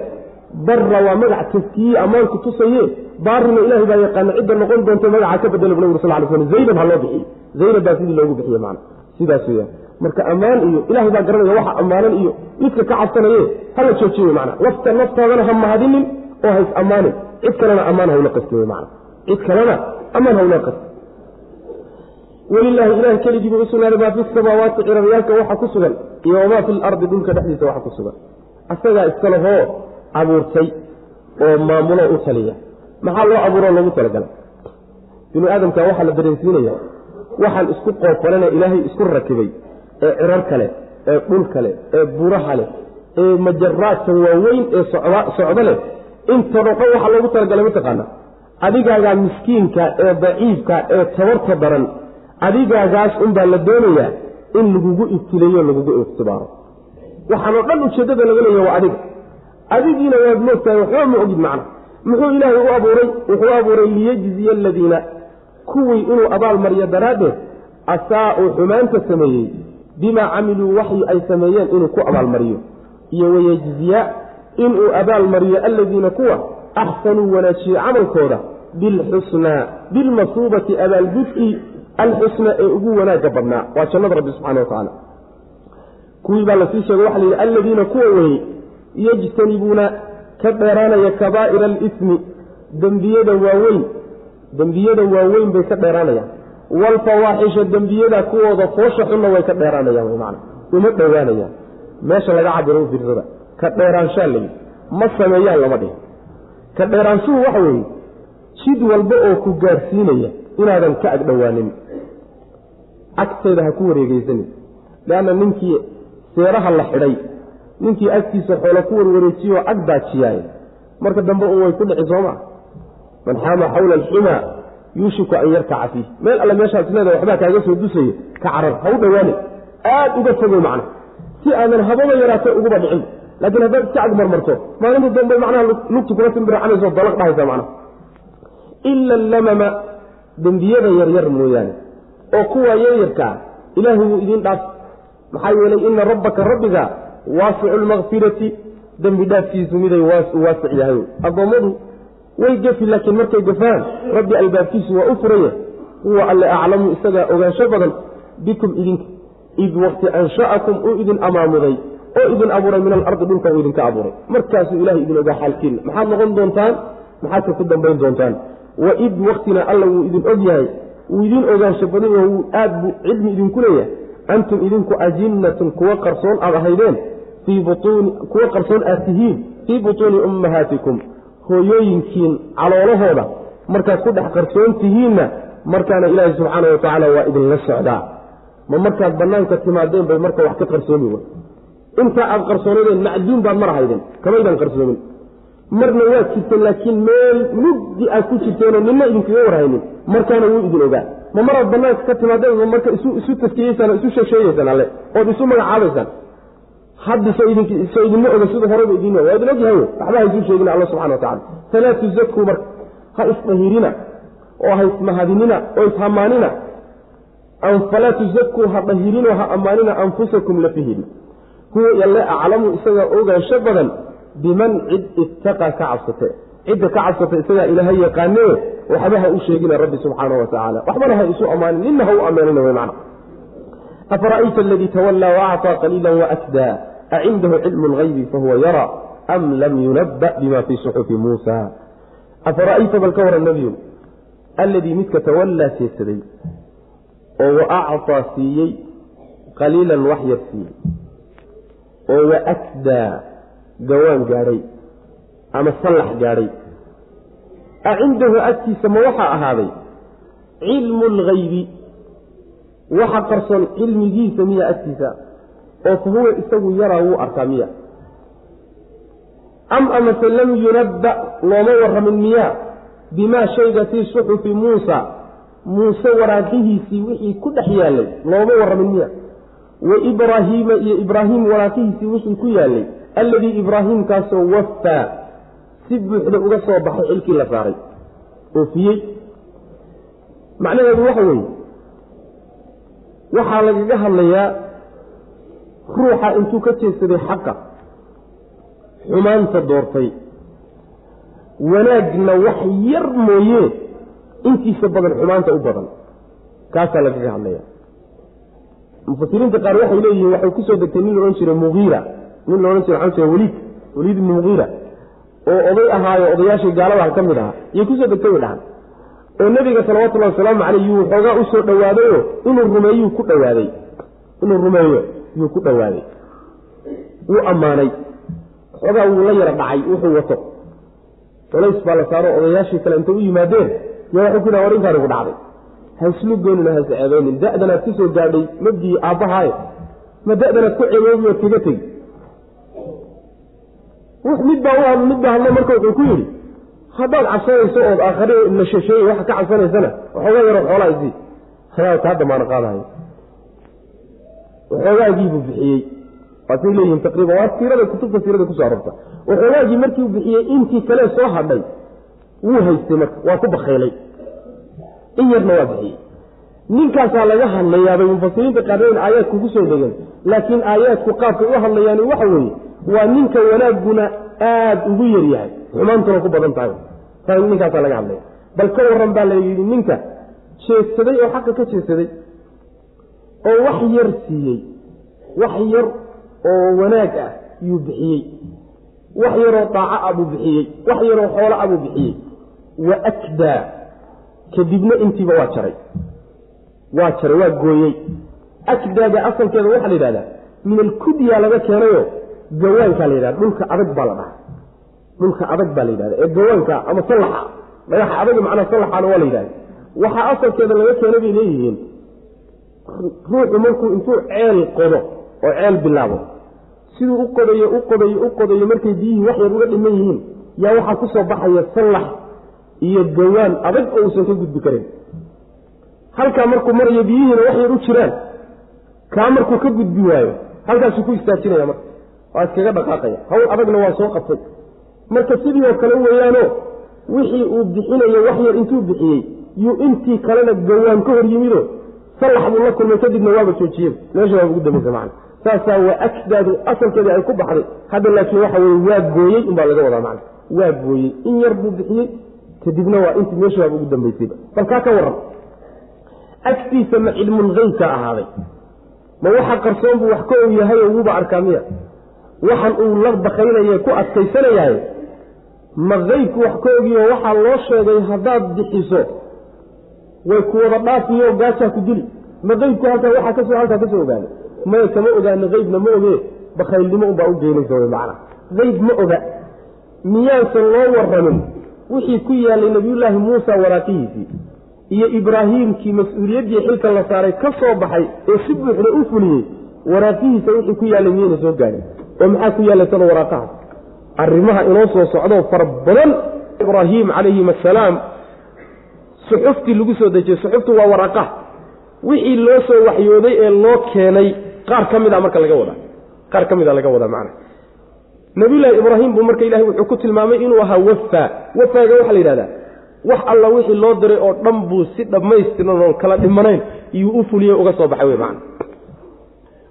barra waa magac taskiye ammaanku tusaye baarina ilahay baa yaqaana cidda noqon doonta magaca ka bedelo bu nabig sal lay slam zaynab ha loo bixiye zaynab baa sidii loogu bixiye macna. Sidaas weyaan marka ammaan iyo ilahay baa garanaya waxa ammaanan iyo midka ka cabsanaye hala joojiy wey macana lafta naftaadana ha mahadinin oo hays ammaanin cid kalena ammaan hawla qasti wey macana cid kalena ammaan hawla qasti welilaahi ilahay keligii buu usugnaaday maa fi samaawaati ciraryaalka waxa ku sugan iyo wamaa fi lardi dhulka dhexdiisa waxa ku sugan. Asagaa iskalehoo abuurtay oo maamulo u taliya. Maxaa loo abuuroo loogu talagalay? Binu aadamka waxaa la dareensiinaya waxaan isku qoofalana ilaahay isku rakibay ee cirar kale ee dhul kale ee buraha leh ee majaraadka waaweyn ee socdo leh. Intoo dhan waxaa loogu talagalay mataqaana adigaagaa miskiinka ee daciifka ee tabarta daran adigaagaas unbaa la doonayaa in lagugu ibtileeyo lagugu ikhtibaaro waxaanoo dhan ujeeddada laga leeya waa adiga. Adigiina waad moogtahay waxba ma ogid macna. Muxuu ilaahay u abuuray? Wuxuu abuuray liyejziya aladiina kuwii inuu abaalmariyo daraaddeed asaa uu xumaanta sameeyey. Bimaa camiluu waxyi ay sameeyeen inuu ku abaalmariyo iyo wayejziya inuu abaalmariyo aladiina kuwa axsanuu wanaajiye camalkooda. Bilxusnaa bilmasuubati abaalgudkii alxusna ee ugu wanaagga badnaa. Waa jannada rabbi subxana watacaala kuwii baa la sii sheegay waxa la yidhi alladiina kuwa weyey yejtanibuuna ka dheeraanaya kabaa'ira alismi dembiyada waaweyn dembiyada waaweyn bay ka dheeraanayaan. Waalfawaaxisha dembiyada kuwooda foosha xunna way ka dheeraanayaan wy maana uma dhowaanayaan. Meesha laga cabiro u ka dheeraanshaa layidhi ma sameeyaan lama dhihin. Ka dheeraanshuhu waxa weeye jid walba oo ku gaadhsiinaya inaadan ka ag dhowaanin agteeda ha ku wareegeysanin leanna ninkii seeraha la xidhay ninkii agtiisa xoolo ku warwareejiyoo ag daajiyaay marka dambe un way ku dhici sooma. Man xaama xawla alxumaa yuushiku an yarkaca fiih. Meel alle meeshaas leeda waxbaa kaaga soo dusayo ka carar ha u dhowaanin aad uga fogow macna. Si aadan hababa yaraatee uguba dhicin. Laakiin haddaad iska ag marmarto maalinta dambe macnaha lugtu kula simbiracanayso dalaq dhahaysa macnaha ila allamama dembiyada yaryar mooyaane oo kuwa yaryarkaa ilaahay wuu idiin dhaaf. Maxaa yeelay ina rabbaka rabbiga waasicu lmakfirati dembi dhaafkiisu miday waasic yahay. Addoommadu way gefi laakiin markay gafaan rabbi albaabkiisu waa u furaya huwa alle aclamu isagaa ogaansho badan. Bikum idinka id wakti ansha'akum uu idin amaamuday oo idin abuuray min alardi dhulka uu idinka abuuray. Markaasuu ilahay idin ogaa xaalkiinna maxaad noqon doontaan? Maxaadka ku dambayn doontaan? Waid waktina alla wuu idin og yahay wuu idin ogaansho badan wuu aad buu cilmi idinku leeyahay. Antum idinku ajinnatun kuwa qarsoon aad ahaydeen kuwa qarsoon aad tihiin fii butuuni ummahaatikum. Hooyooyinkiin caloolahooda markaad ku dhex qarsoon tihiinna markaana ilaahi subxaana watacaala waa idinla socdaa. Ma markaad bannaanka timaadeen bay marka wax ka qarsoomi intaa aad qarsoonadeen macduun baad mar ahaydeen kamaydan qarsoomin marna waad jirteen laakiin meel mugdi aad ku jirteenoo nina idinkaga warhaynin markaana wuu idin ogaa. Ma maraad banaanka ka timaadeen ma marka isu taskiyeysaan isu sheegsheegeysaan alle ood isu magacaabaysaan hadda so idinma oga sida horeba idin waa idin ogyahay waxba ha isu sheegina alla subxana wa tacala falaa tuzakuu marka ha isdahirina oo ha ismahadinina oo ishamaanina. Falaa tuzakuu ha dahirinoo ha ammaanina anfusakum lafihina huwa yalle aclamu isagaa ogaansho badan biman cid ittaqaa ka cabsate cidda ka cabsata isagaa ilaahay yaqaanee waxba ha u sheegina rabbi subxaana wa waxbana ha isu ammaanin nina ha u ammaanina wey macna. Afara'ayta aladii tawallaa waacطaa qaliila waakdaa acindahu cilmu lgaybi fahuwa yara am lam yunabba bima fii suxufi muusa. Afara'ayta bal ka waran nebiyu alladii midka tawallaa jeedsaday oo waacطaa siiyey qaliilan wax yar siiyey oo waakdaa gawaan gaadhay ama sallax gaadhay. A cindahu agtiisa ma waxaa ahaaday cilmu lgaybi waxa qarsoon cilmigiisa miya agtiisa oo fa huwa isagu yaraa wuu arkaa miya. Am amase lam yunabba looma warramin miyaa bimaa shayga fii suxufi muusa. Muuse waraaqihiisii wixii ku dhex yaallay looma warramin miya. Wa ibraahiima iyo ibraahim waraaqihiisii wixii ku yaallay alladii ibraahiimkaasoo waffaa si buuxda uga soo baxay xilkii la saaray oofiyey macnaheedu waxa weeye waxaa lagaga hadlayaa ruuxa intuu ka jeedsaday xaqa xumaanta doortay wanaagna wax yar mooye intiisa badan xumaanta u badan. Kaasaa lagaga hadlaya mufasiriinta qaar waxay leeyihiin waxay ku soo degtay nin laodhan jiray muiira nin laodhan jira waxaa jira waliid ibni mugiira oo oday ahaayo odayaashii gaaladaha ka mid ahaa iyay ku soo degtay way dhahaan. Oo nebiga salawatullahi wasalaamu caleyh yuu xoogaa u soo dhowaadayo inuu rumeeyuu ku dhowaaday inuu rumeeyo yuu ku dhowaaday wuu ammaanay. Xoogaa wuu la yara dhacay wuxuu wato. Culays baa la saaro odayaashii kale intay u yimaadeen yo waxuu ku yidhaha war intaan igu dhacday. Haislu goynina has ceebeynin. Da-danaad gaadhay mabdii aabbahaaye ma da-danaad ku ceeboobi ood kaga tegi mid baa u mid baa hadlo marka wuxuu ku yidhi haddaad cabsanayso ood aakhare nashasheeye waxa ka cabsanaysana waxoogaa yaro xoolaa isii. Anaa kaa damaano qaadahay waxoogaagiibuu bixiyey. Waasay leeyihiin taqriiban waa siirada kutubta siirada ku soo arorta waxoogaagii markii uu bixiyey intii kale soo hadhay wuu haystay marka waa ku bakaylay in yarna waa bixiyey. Ninkaasaa laga hadlayaabay mufasiriinta qaareen aayaadku ku soo laakiin aayaadku qaabkay u hadlayaani waxa weeye waa ninka wanaagguna aada ugu yaryahay xumaantuna ku badan tahay. Ninkaasaa laga hadlaya bal ka waran baa la yidhi ninka jeedsaday oo xaqa ka jeedsaday oo wax yar siiyey wax yar oo wanaag ah yuu bixiyey wax yaroo daaco ah buu bixiyey wax yaroo xoolo ah buu bixiyey. Wa akdaa kadibna intiiba waa jaray. Waa jaray waa gooyey. Akdaaga asalkeeda waxaa la yidhahdaa min alkudya laga keenayo gawaankaa la yidhahda dhulka adag baa la dhahaa. Dhulka adag baa la yidhahda ee gawaanka ama sallaxa dhagaxa adag macnaa sallaxaana waa la yidhahda waxaa asalkeeda laga keena bay leeyihiin ruuxu markuu intuu ceel qodo oo ceel bilaabo siduu u qodayo u qodayo u qodayo markay biyihii wax yar uga dhiman yihiin yaa waxaa ku soo baxaya sallax iyo gawaan adag oo uusan ka gudbi karin. Halkaa markuu marayo biyihiina wax yar u jiraan kaa markuu ka gudbi waayo halkaasuu ku istaajinaya marka waa iskaga dhaqaaqaya. Hawl adagna waa soo qabtay. Marka sidii oo kale weeyaano wixii uu bixinayo wax yar intuu bixiyey yuu intii kalena gawaan ka hor yimido sallax buu la kulmay kadibna waaba joojiyey. Meesha waaba ugu dambaysa macana saasaa waa akdaadu asalkeedii ay ku baxday. Hadda laakiin waxa weye waa gooyey unbaa laga wadaa macana waa gooyey. In yar buu bixiyey kadibna waa intii meesha waaba ugu dambaysayba bal kaa ka warran. Agtiisa ma cilmulgeybka ahaaday. Ma waxa qarsoon buu wax ka og yahay oo wuuba arkaa miya waxan uu la bakaynaya ku adkaysanayahay ma qeybku wax ka ogiyo waxaa loo sheegay haddaad bixiso way ku wada dhaafiyo gaajaa ku dili ma qeybku halkaa waxaa ka soo halkaa ka soo ogaana maya kama ogaana qeybna ma oge. Bakaylnimo unbaa u geenaysa wy macana qeyb ma oga. Miyaasan loo waramin wixii ku yaalay nabiyullaahi muusa waraaqihiisii iyo ibraahiimkii mas'uuliyaddii xilka la saaray ka soo baxay ee si buuxda u fuliyey waraaqihiisa wixii ku yaallay miyayna soo gaarin oo maxaa ku yaallay sada waraaqahaas arrimaha inoo soo socdoo fara badan. Ibraahim calayhim assalaam suxuftii lagu soo dejiyey suxuftu waa waraaqaha. Wixii loo soo waxyooday ee loo keenay qaar ka mid a marka laga wadaa. Qaar ka mid a laga wadaa macna nabiyullaahi ibraahim buu marka ilahay wuxuu ku tilmaamay inuu ahaa wafaa wafaaga waxaa la yidhahdaa wax alla wixii loo diray oo dhan buu si dhammaystiran oon kala dhimanayn iyuu u fuliyey uga soo baxay wey macana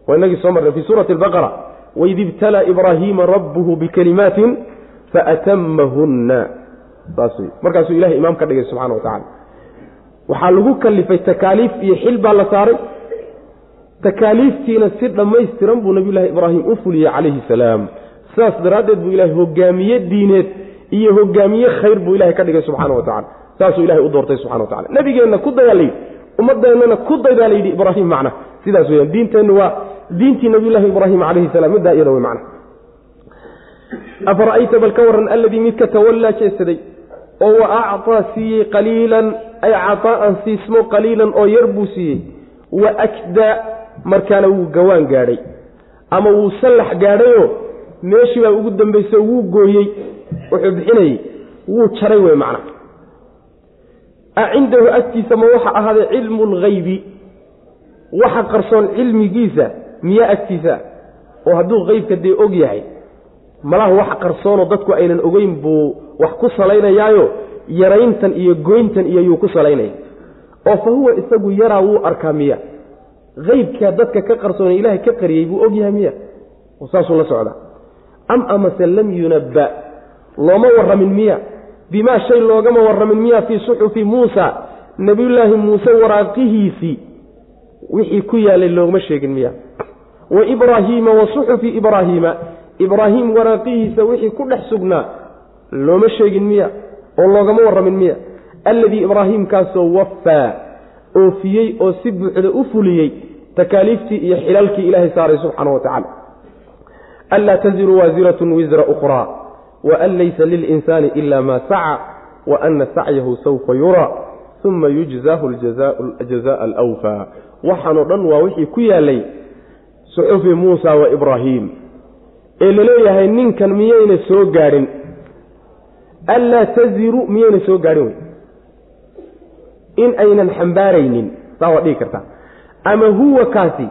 waa inagii soo marnay fii suurati albaqara waid ibtalaa ibraahiima rabbuhu bikalimaatin faatamahunna saas wey markaasuu ilahay imaam ka dhigay subxana wa tacala waxaa lagu kalifay takaaliif iyo xil baa la saaray takaaliiftiina si dhammaystiran buu nabiyullaahi ibraahim u fuliyey calayhi salaam sidaas daraaddeed buu ilahay hogaamiye diineed iyo hogaamiye khayr buu ilahay ka dhigay subxaana wa tacala saasuu ilahay u doortay subxana wa tacala nabigeenna ku dayaa layidhi ummadeennana ku daydaa layidhi ibraahim macna sidaas weyaan diinteennu waa diintii nabiyullaahi ibraahim calayhi salaam middaa iyada wey macna. Afara'ayta bal ka warran alladii midka tawallaa jeesaday oo wa acطaa siiyey qaliilan ay cataa'an siismo qaliilan oo yar buu siiyey wa akdaa markaana wuu gawaan gaadhay. Ama wuu sallax gaadhayoo meeshii baa ugu dambayso wuu gooyey wuxuu bixinayey wuu jaray wey macna. A cindahu agtiisa ma waxa ahaaday cilmu lghaybi waxa qarsoon cilmigiisa miyaa agtiisa oo hadduu qeybka dee og yahay malaha wax qarsoonoo dadku aynan ogeyn buu wax ku salaynayaayo yarayntan iyo goyntan iyo yuu ku salaynaya oo fa huwa isagu yaraa wuu arkaa miya. Qeybkaa dadka ka qarsoone ilaahay ka qariyey buu og yahay miya. Saasuu la socdaa. Am amase lam yunabba looma warramin miya. Bimaa shay loogama warramin miya fii suxufi muusa nebiyullaahi muuse waraaqihiisii. Wixii ku yaalay loogma sheegin miya wa ibraahiima wa suxufi ibraahiima ibraahiim waraaqihiisa wixii ku dhex sugnaa. Looma sheegin miya oo loogama warramin miya. Alladii ibraahiimkaasoo waffaa oofiyey oo si buuxda u fuliyey takaaliiftii iyo xilalkii ilaahay saaray subxaana wa tacala anlaa taziru waasiratun wisra ukhraa wa an laysa lilinsaani ila maa saca wa ana sacyahu sawfa yuraa uma yujzaahu jazaaa alwfaa waxaanoo dhan waa wixii ku yaalay suxufi muusa wa ibraahiim ee la leeyahay ninkan miyayna soo gaadhin? Anlaa taziru miyayna soo gaadhin wey in aynan xambaaraynin saa waad dhigi kartaa ama huwa kaasi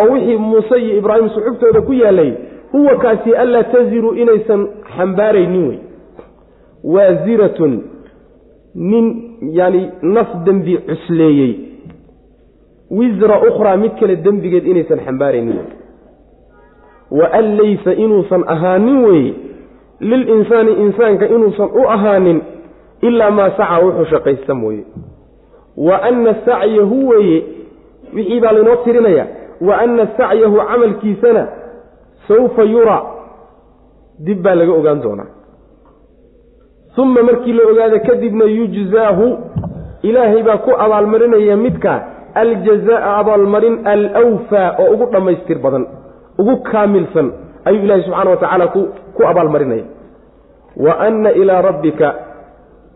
oo wixii muuse iyo ibraahim suxuftooda ku yaalay huwa kaasi anlaa taziru inaysan xambaaraynin wey waasiratun nin yani naf dembi cusleeyey wisra ukhraa mid kale dembigeed inaysan xambaaraynin wey. Wa an laysa inuusan ahaanin weeye lilinsaani insaanka inuusan u ahaanin ilaa maa saca wuxuu shaqaysta mooye. Wa anna sacyahu weeye wixii baa laynoo tirinaya wa anna sacyahu camalkiisana sawfa yuraa dib baa laga ogaan doonaa. Uma markii la ogaado kadibna yujzaahu ilaahay baa ku abaalmarinaya midkaa aljazaa abaalmarin alwfaa oo ugu dhammaystir badan ugu kaamilsan ayuu ilaahay subxaana wa tacaala ku abaalmarinaya wa anna ilaa rabbika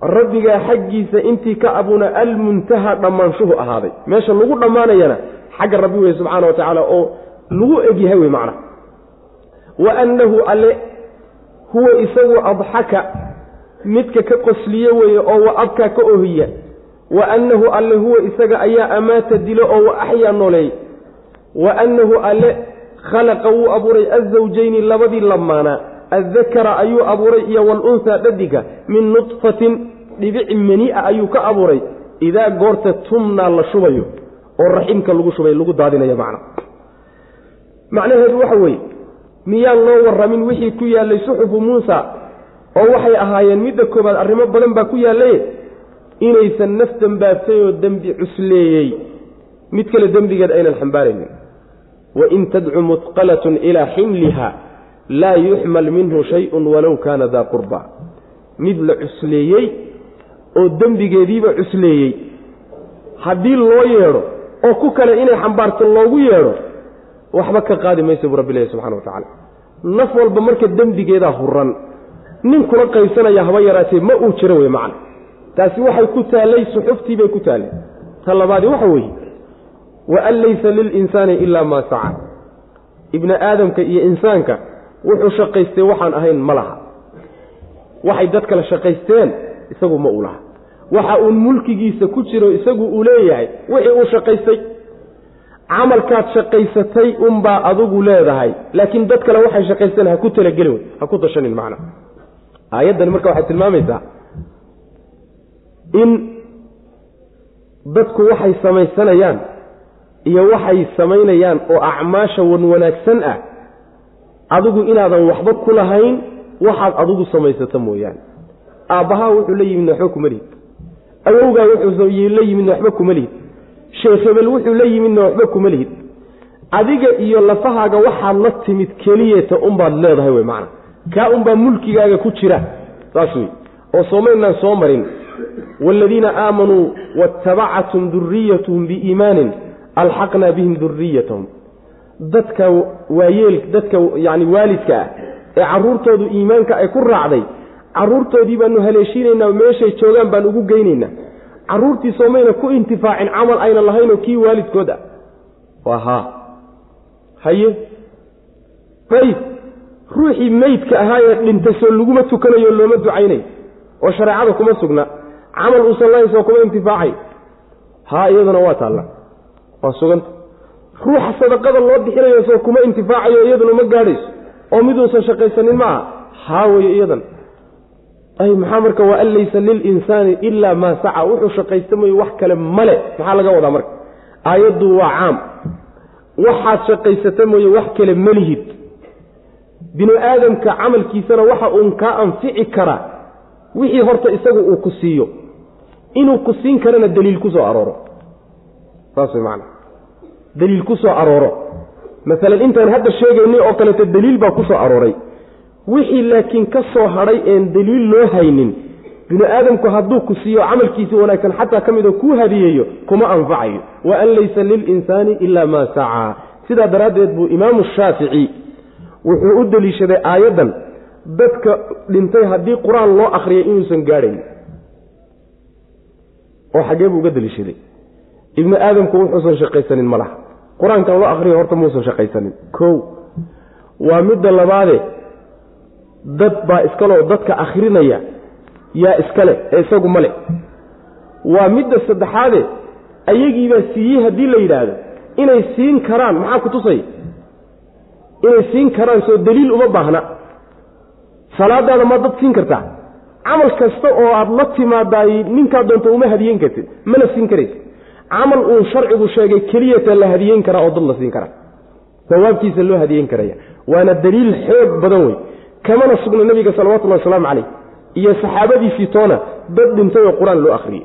rabbigaa xaggiisa intii ka abuna almuntaha dhammaanshuhu ahaaday meesha lagu dhammaanayana xagga rabbi weye subxaana wa tacaala oo lagu egyahay wey macna wa annahu alle huwa isagu adxaka midka ka qosliye weeye oo wa abkaa ka ohiya wa annahu alle huwa isaga ayaa amaata dilo oo wa axyaa nooleey wa annahu alle khalaqa wuu abuuray azawjayni labadii lamaanaa addakara ayuu abuuray iyo waalunhaa dhadiga min nudfatin dhibic mani-a ayuu ka abuuray. Idaa goorta tumnaa la shubayo oo raximka lagu shubay lagu daadinayo macna. Macnaheedu waxa weeye miyaan loo warramin wixii ku yaallay suxufu muusa oo waxay ahaayeen midda koobaad arrimo badan baa ku yaallaye inaysan naf dembaabtay oo dembi cusleeyey. Mid kale dembigeed aynan xambaaraynin. Wain tadcu muhqalatun ilaa ximliha laa yuxmal minhu shayun walow kaana daa qurba. Mid la cusleeyey oo dembigeediiba cusleeyey haddii loo yeedho oo ku kale inay xambaarto loogu yeedho waxba ka qaadi maysa buu rabbi leeyahy subxana wa tacaala. Naf walba marka dembigeedaa huran nin kula qaybsanaya haba yaraatee ma uu jiro wey macna taasi waxay ku taallay suxuftii bay ku taallay. Ta labaadi waxa weeye wa an laysa lilinsaani ilaa maa saca ibni aadamka iyo insaanka wuxuu shaqaystay waxaan ahayn ma laha. Waxay dad kale shaqaysteen isagu ma uu laha. Waxa uun mulkigiisa ku jiro isagu uu leeyahay wixii uu shaqaystay. Camalkaad shaqaysatay unbaa adigu leedahay laakiin dad kale waxay shaqaysteen ha ku talageli wey ha ku dashanin macna. Aayaddani marka waxay tilmaamaysaa in dadku waxay samaysanayaan iyo waxay samaynayaan oo acmaasha wan wanaagsan ah adigu inaadan waxba ku lahayn waxaad adigu samaysato mooyaane. Aabbahaa wuxuu la yimidna waxba kuma lihid. Awowgaa wuxuu la yimidna waxba kuma lihid. Sheekh hebel wuxuu la yimidna waxba kuma lihid. Adiga iyo lafahaaga waxaad la timid keliyata unbaad leedahay wey macana kaa unbaa mulkigaaga ku jira saas wey oo soomaynaan soo marin waaladiina aamanuu waatabacathum duriyatuhum biiimaanin alxaqnaa bihim duriyatahum dadka waayeel dadka yani waalidka ah ee caruurtoodu iimaanka ay ku raacday caruurtoodii baanu haleeshiinaynaa meeshay joogaan baan ugu geynaynaa. Caruurtii soomayna ku intifaacin camal ayna lahaynoo kii waalidkood ah waa haa haye. Ayb ruuxii meydka ahaayee dhintay soo laguma tukanayo looma ducaynayo oo shareecada kuma sugna camal uusan lahayn soo kuma intifaacay. Haa iyaduna waa taalla. Waa suganta. Ruuxa sadaqada loo bixinayo soo kuma intifaacayo iyaduna ma gaadhayso. Oo miduusan shaqaysanin maaha haa weye iyadan. Ay maxaa marka waa an laysa lilinsaani ilaa maa saca. Wuxuu shaqaysta mooye wax kale male. Maxaa laga wadaa marka? Aayaddu waa caam. Waxaad shaqaysata mooye wax kale malihid binu aadamka camalkiisana waxa uun kaa anfici karaa wixii horta isagu uu ku siiyo inuu ku siin karana daliil ku soo arooro. Saas way macana daliil ku soo arooro. Masalan intaan hadda sheegaynay oo kaleeto daliil baa ku soo arooray. Wixii laakiin ka soo hadhay een daliil loo haynin binu aadamku hadduu ku siiyo camalkiisa wanaagsan xataa ka midoo kuu hadiyeeyo kuma anfacayo. Wa an laysa lilinsaani ilaa maa sacaa sidaa daraaddeed buu imaamu shaafici wuxuu u deliishaday aayaddan dadka dhintay haddii qur'aan loo akhriyay inuusan gaadhayn oo xaggee buu uga deliishaday ibnu aadamku wuxuusan shaqaysanin ma laha. Qur'aankan loo akhriya horta muusan shaqaysanin. Kow waa midda labaade dad baa iskaloo dadka akhrinaya yaa iskale ee isagu male waa midda saddexaade ayagiibaa siiyey haddii la yidhaahdo inay siin karaan maxaa ku tusay? Inay siin karaan soo daliil uma baahna. Salaadaada maad dad siin kartaa camal kasta oo aad la timaadaay ninkaa doonto uma hadiyeyn kartid. Mana siin karaysa camal uu sharcigu sheegay keliyata la hadiyeyn karaa oo dad la siin karaa sawaabkiisa loo hadiyeyn karaya. Waana daliil xoog badan wey kamana sugna nebiga salawatullahi wasalaamu calayh iyo saxaabadiisii toona dad dhintay oo qur'aan loo akhriyey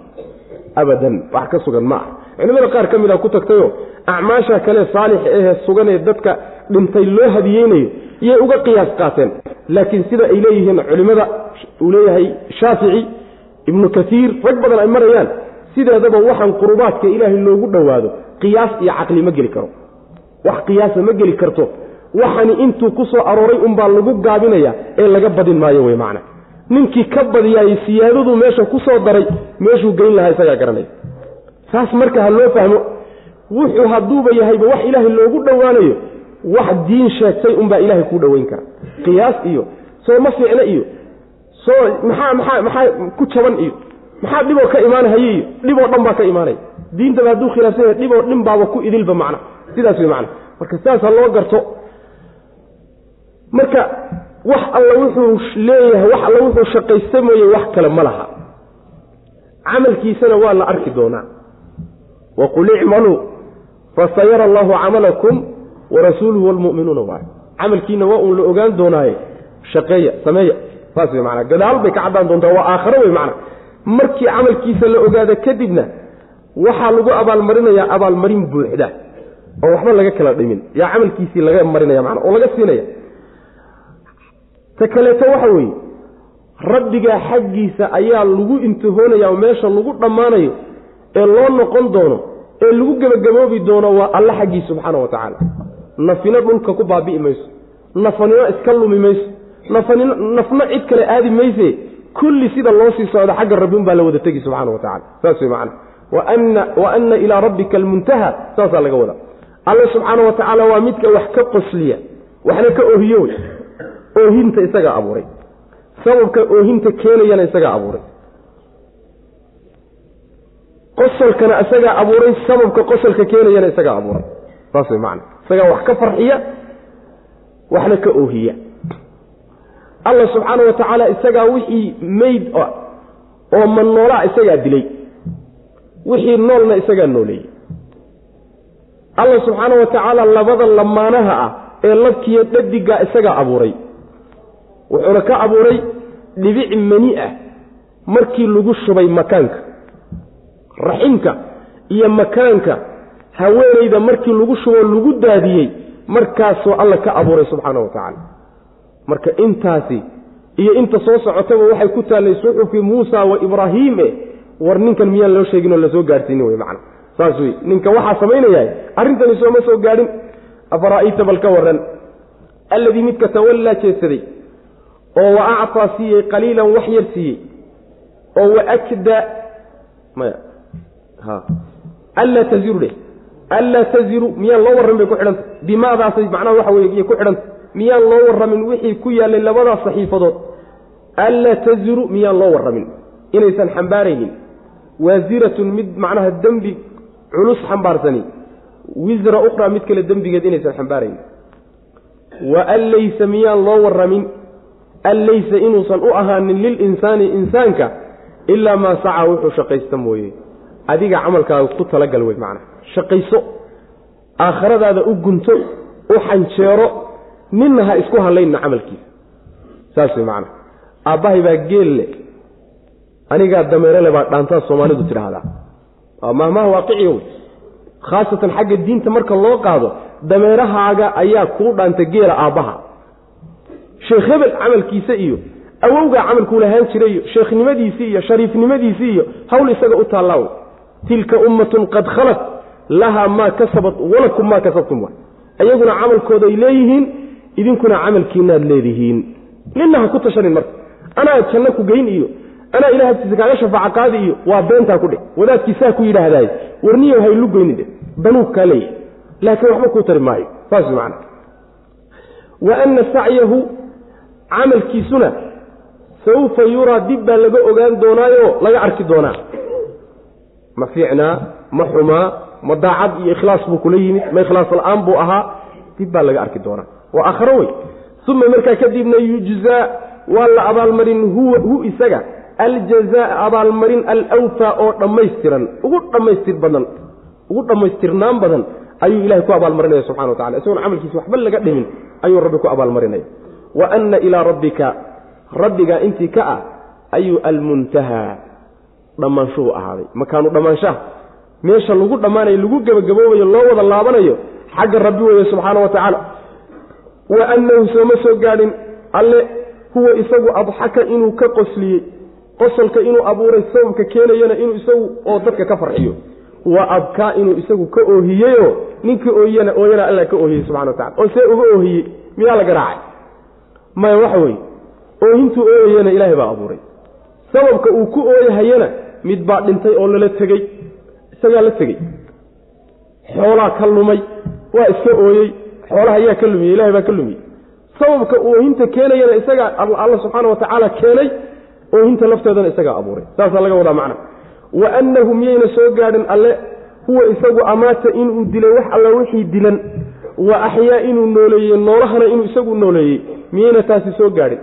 abadan wax ka sugan ma ah culimada qaar ka mid a ku tagtayoo acmaasha kale saalix ahee sugan ee dadka dhintay loo hadiyeynayo iyay uga qiyaas qaateen. Laakiin sida ay leeyihiin culimmada uu leeyahay shaafici ibnu kasiir rag badan ay marayaan sideedaba waxaan qurubaadka ilaahay loogu dhowaado qiyaas iyo caqli ma geli karo. Wax qiyaasa ma geli karto. Waxani intuu ku soo arooray unbaa lagu gaabinaya ee laga badin maayo wey macna. Ninkii ka badiyaayey siyaadadu meesha ku soo daray meeshuu geyn lahaa isagaa garanaya saas marka ha loo fahmo wuxuu hadduuba yahayba wax ilaahay loogu dhowaanayo wax diin sheegtay unbaa ilaahay kuu dhoweyn kara qiyaas iyo soo ma fiicna iyo soo maxaa maxaa maxaa ku jaban iyo maxaa dhiboo ka imaanahaya iyo dhiboo dhan baa ka imaanaya diintaba hadduu khilaafsan yahay dhiboo dhin baaba ku idilba macna. Sidaas wey macna. Marka sidaas ha loo garto. Marka wax alla wuxuu leeyahay wax alla wuxuu shaqaysta mooye wax kale ma laha. Camalkiisana waa la arki doonaa. Waqul icmaluu fasayara allahu camalakum warasuuluhu walmu'minuuna waay camalkiina waa uun la ogaan doonaaye shaqeeya sameeya saas wey manaa gadaal bay ka caddaan doontaa waa aakharo wey macna markii camalkiisa la ogaada kadibna waxaa lagu abaalmarinayaa abaalmarin buuxda oo waxba laga kala dhimin yaa camalkiisii laga marinaya mana oo laga siinaya ta kaleeto waxa weeye rabbigaa xaggiisa ayaa lagu intihoonaya oo meesha lagu dhammaanayo ee loo noqon doono ee lagu gebagaboobi doono waa alla xaggii subxaana wa tacaala nafina dhulka ku baabi'i mayso. Nafanino iska lumi mayso. Nafna cid kale aadi mayse. Kulli sida loo sii socdo xagga rabbi un baa la wada tegi subxana wa tacala saas wey macana wa anna ilaa rabbika almuntaha. Saasaa laga wadaa. Alla subxaana wa tacaala waa midka wax ka qosliya waxna ka ohiyo wey oohinta isagaa abuuray. Sababka oohinta keenayana isagaa abuuray. Qosolkana isagaa abuuray sababka qosolka keenayana isagaa abuuray. Saas way macana isagaa wax ka farxiya waxna ka oohiya. Alla subxaana wa tacaala isagaa wixii meyd oo mannoolaa isagaa dilay wixii noolna isagaa nooleeyey. Alla subxaana wa tacaala labada lamaanaha ah ee labkiiyo dhadigaa isagaa abuuray wuxuuna ka abuuray dhibic mani ah markii lagu shubay makaanka raximka iyo makaanka haweenayda markii lagu shuboo lagu daadiyey markaasuu alla ka abuuray subxaana wa tacaala. Marka intaasi iyo inta soo socotaba waxay ku taallay suxufi muusa wa ibraahiim e war ninkan miyaan loo sheegin oo la soo gaadhsiinin wey macana saas wey ninka waxaa samaynayaa arrintani sooma soo gaadhin afara'ayta bal ka warran. Alladii midka tawallaa jeedsaday oo wa actaa siiyey qaliilan wax yar siiyey oo wa akda maya ha allaa taziru dheh allaa taziru miyaan loo warramin bay ku xidhanta bimaadaasay macnaha waxa weye ku xidhanta miyaan loo warramin wixii ku yaallay labadaas saxiifadood allaa taziru miyaan loo warramin inaysan xambaaraynin waasiratun mid macnaha dembi culus xambaarsani wisra ukhraa mid kale dembigeed inaysan xambaaraynin wa an laysa miyaan loo warramin an laysa inuusan u ahaanin lilinsaani insaanka ilaa maa saca wuxuu shaqaysta mooye adiga camalkaaga ku talagal wey macnaha. Shaqayso aakhiradaada u gunto u xanjeero ninna ha isku hallaynna camalkiisa. Saas wey macnaha. Aabbahay baa geel leh. Anigaa dameere le baa dhaantaa soomaalidu tidhaahdaa. Mahmaha waaqiciya wey khaasatan xagga diinta marka loo qaado dameerahaaga ayaa kuu dhaanta geela aabbaha sheekh hebel camalkiisa iyo awowgaa camalkuu lahaan jiray iyo sheekhnimadiisii iyo shariifnimadiisii iyo hawl isaga u taallaaw tilka ummatun qad khalat lahaa maa kasabat walakum maa kasabtum iyaguna camalkooday leeyihiin idinkuna camalkiinaad leedihiin. Nina ku tashanin marka. Anaa janno ku geyn iyo anaa ilaah agtiisa kaaga shafaaca qaadi iyo waa beentaa ku dheh. Wadaadkiisaa ku yidhaahdaay. Warniyo haylu goyni dheh. Banuug kaa leeyahay. Laakiin waxba kuu tari maayo. Saas macana wa anna sacyahu camalkiisuna sawfa yuraa dib baa laga ogaan doonaayo laga arki doonaa ma fiicnaa ma xumaa ma daacad iyo ikhlaas buu kula yimid ma ikhlaas la'aan buu ahaa dib baa laga arki doonaa. Waa aakharo wey uma markaa kadibna yujzaa waa la abaalmarin huwa hu isaga. Aljazaa abaalmarin alwfaa oo dhammaystiran ugu dhammaystir badan ugu dhammaystirnaan badan ayuu ilahay ku abaalmarinaya subxana wa tacala isagoon camalkiisa waxba laga dhimin ayuu rabbi ku abaalmarinaya. Wa anna ilaa rabbika rabbigaa intii ka ah ayuu almuntahaa dhammaanshuhu ahaaday. Makaanu dhammaanshaha meesha lagu dhammaanayo lagu gebagaboobayo loo wada laabanayo xagga rabbi weeye subxaana wa tacaala. Wa annahu sooma soo gaadhin. Alle huwa isagu adxaka inuu ka qosliyey. Qosolka inuu abuuray sababka keenayana inuu isagu oo dadka ka farxiyo. Wa abkaa inuu isagu ka oohiyeyoo ninkii ooyana ooyana alla ka oohiyey subxana wa tacala oo see uga oohiyey miyaa la garaacay maya waxa weeye oohintuu ooyayana ilaahay baa abuuray. Sababka uu ku ooyahayana mid baa dhintay oo lala tegey isagaa la tegey. Xoolaa ka lumay waa iska ooyey xoolaha ayaa ka lumiyey ilahay baa ka lumiyey. Sababka oohinta keenayana isagaa alla subxaana wa tacaala keenay oohinta lafteedana isagaa abuuray. Saasaa laga wadaa macna. Wa annahu miyayna soo gaadhin alle huwa isagu amaata inuu dilay wax alla wixii dilan. Wa axyaa inuu nooleeyey noolahana inuu isagu nooleeyey miyayna taasi soo gaadhin.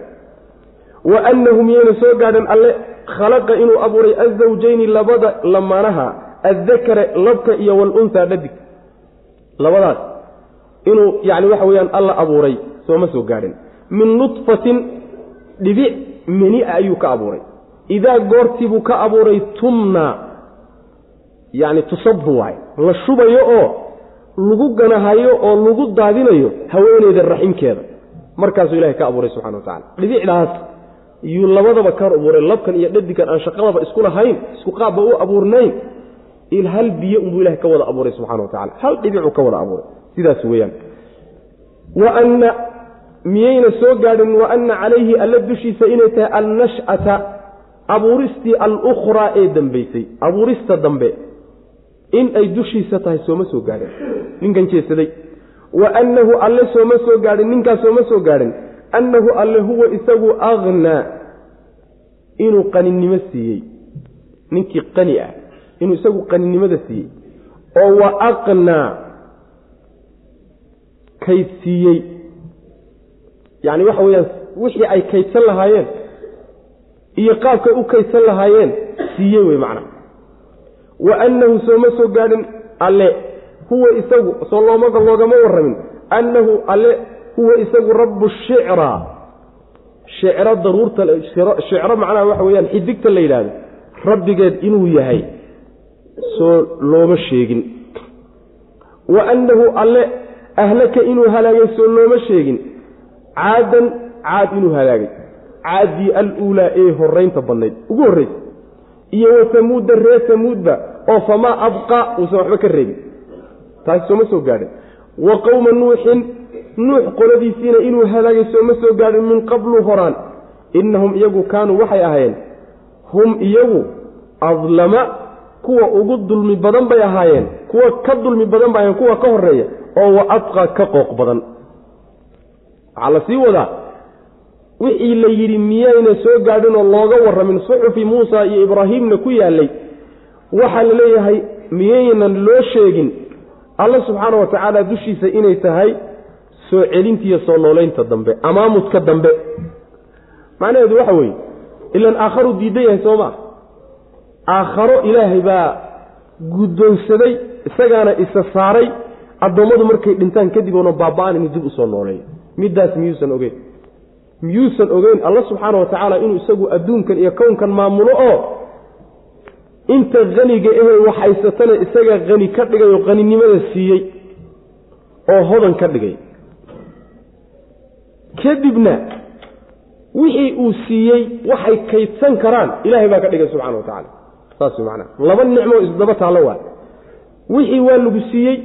Wa annahu miyayna soo gaadhin alle khalaqa inuu abuuray azawjayni labada lamaanaha addakare labka iyo walunhaa dhadig. Labadaas inuu yani waxa weeyaan alla abuuray sooma soo gaadhin. Min nudfatin dhibic menia ayuu ka abuuray. Idaa goortiibuu ka abuuray tumna yani tusabu waay. La shubayo oo lagu ganahayo oo lagu daadinayo haweeneyda raximkeeda markaasuu ilahay ka abuuray subxana wa tacala dhibicdaas yuu labadaba ka abuuray. Labkan iyo dhadigan aan shaqadaba isku lahayn isku qaabba u abuurnayn il hal biyo unbuu ilahay ka wada abuuray subxana wa tacala hal dhibicuu ka wada abuuray. Sidaas weeyaan. Wa anna miyayna soo gaadhin wa anna calayhi alla dushiisa inay tahay alnash'ata abuuristii alukhraa ee dambaysay. Abuurista dambe. In ay dushiisa tahay sooma soo gaadhin. Ninkan jeesaday. Wa annahu alle sooma soo gaadhin ninkaas sooma soo gaadhin annahu alle huwa isagu akhnaa inuu qaninimo siiyey ninkii qani ah inuu isagu qaninimada siiyey oo wa aqnaa kaydsiiyey yacni waxa weeyaan wixii ay kaydsan lahaayeen iyo qaabkay u kaydsan lahaayeen siiyey wey macna wa annahu sooma soo gaadhin alle huwa isagu soo looma loogama warramin annahu alle huwa isagu rabbu shicra. Shicro daruurta shicro macnaha waxa weeyaan xidigta la yidhaahdo. Rabbigeed inuu yahay. Soo looma sheegin. Wa annahu alle ahlaka inuu halaagay soo looma sheegin. Caadan caad inuu halaagay. Caaddii aluulaa ee horaynta badnayd. Ugu horraysa iyo wa tamuudda reer tamuudba oo famaa abqa uusan waxba ka reebin. Taasi sooma soo gaadhin. Wa qowma nuuxin nuux qoladiisiina inuu halaagay sooma soo gaadhin min qablu horaan. Innahum iyagu kaanuu waxay ahaayeen. Hum iyagu adlama kuwa ugu dulmi badan bay ahaayeen. Kuwa ka dulmi badan bay ahayen kuwa ka horreeya oo wa adqa ka qooq badan. Waxaa la sii wadaa wixii la yidhi miyayna soo gaadhin oo looga warramin suxufi muusa iyo ibraahiimna ku yaallay. Waxaa la leeyahay miyaynan loo sheegin alla subxaana wa tacaala dushiisa inay tahay soo celintiiyo soo noolaynta dambe amaamudka dambe. Macnaheedu waxa weeye ilan aakharu diidan yahay soo maa aakharo ilaahay baa guddoonsaday isagaana isa saaray addoommadu markay dhintaan kadib oona baaba-an inuu dib u soo nooleeyo middaas miyuusan ogeyn. Miyuusan ogeyn alla subxaana wa tacaala inuu isagu adduunkan iyo kownkan maamulo oo inta haniga ehe waxhaysatana isaga hani ka dhigay oo haninimada siiyey oo hodan ka dhigay kadibna wixii uu siiyey waxay kaydsan karaan. Ilaahay baa ka dhigay subxana wa tacala saas macnaha laba nicmoo isdaba taallo waay wixii waa lagu siiyey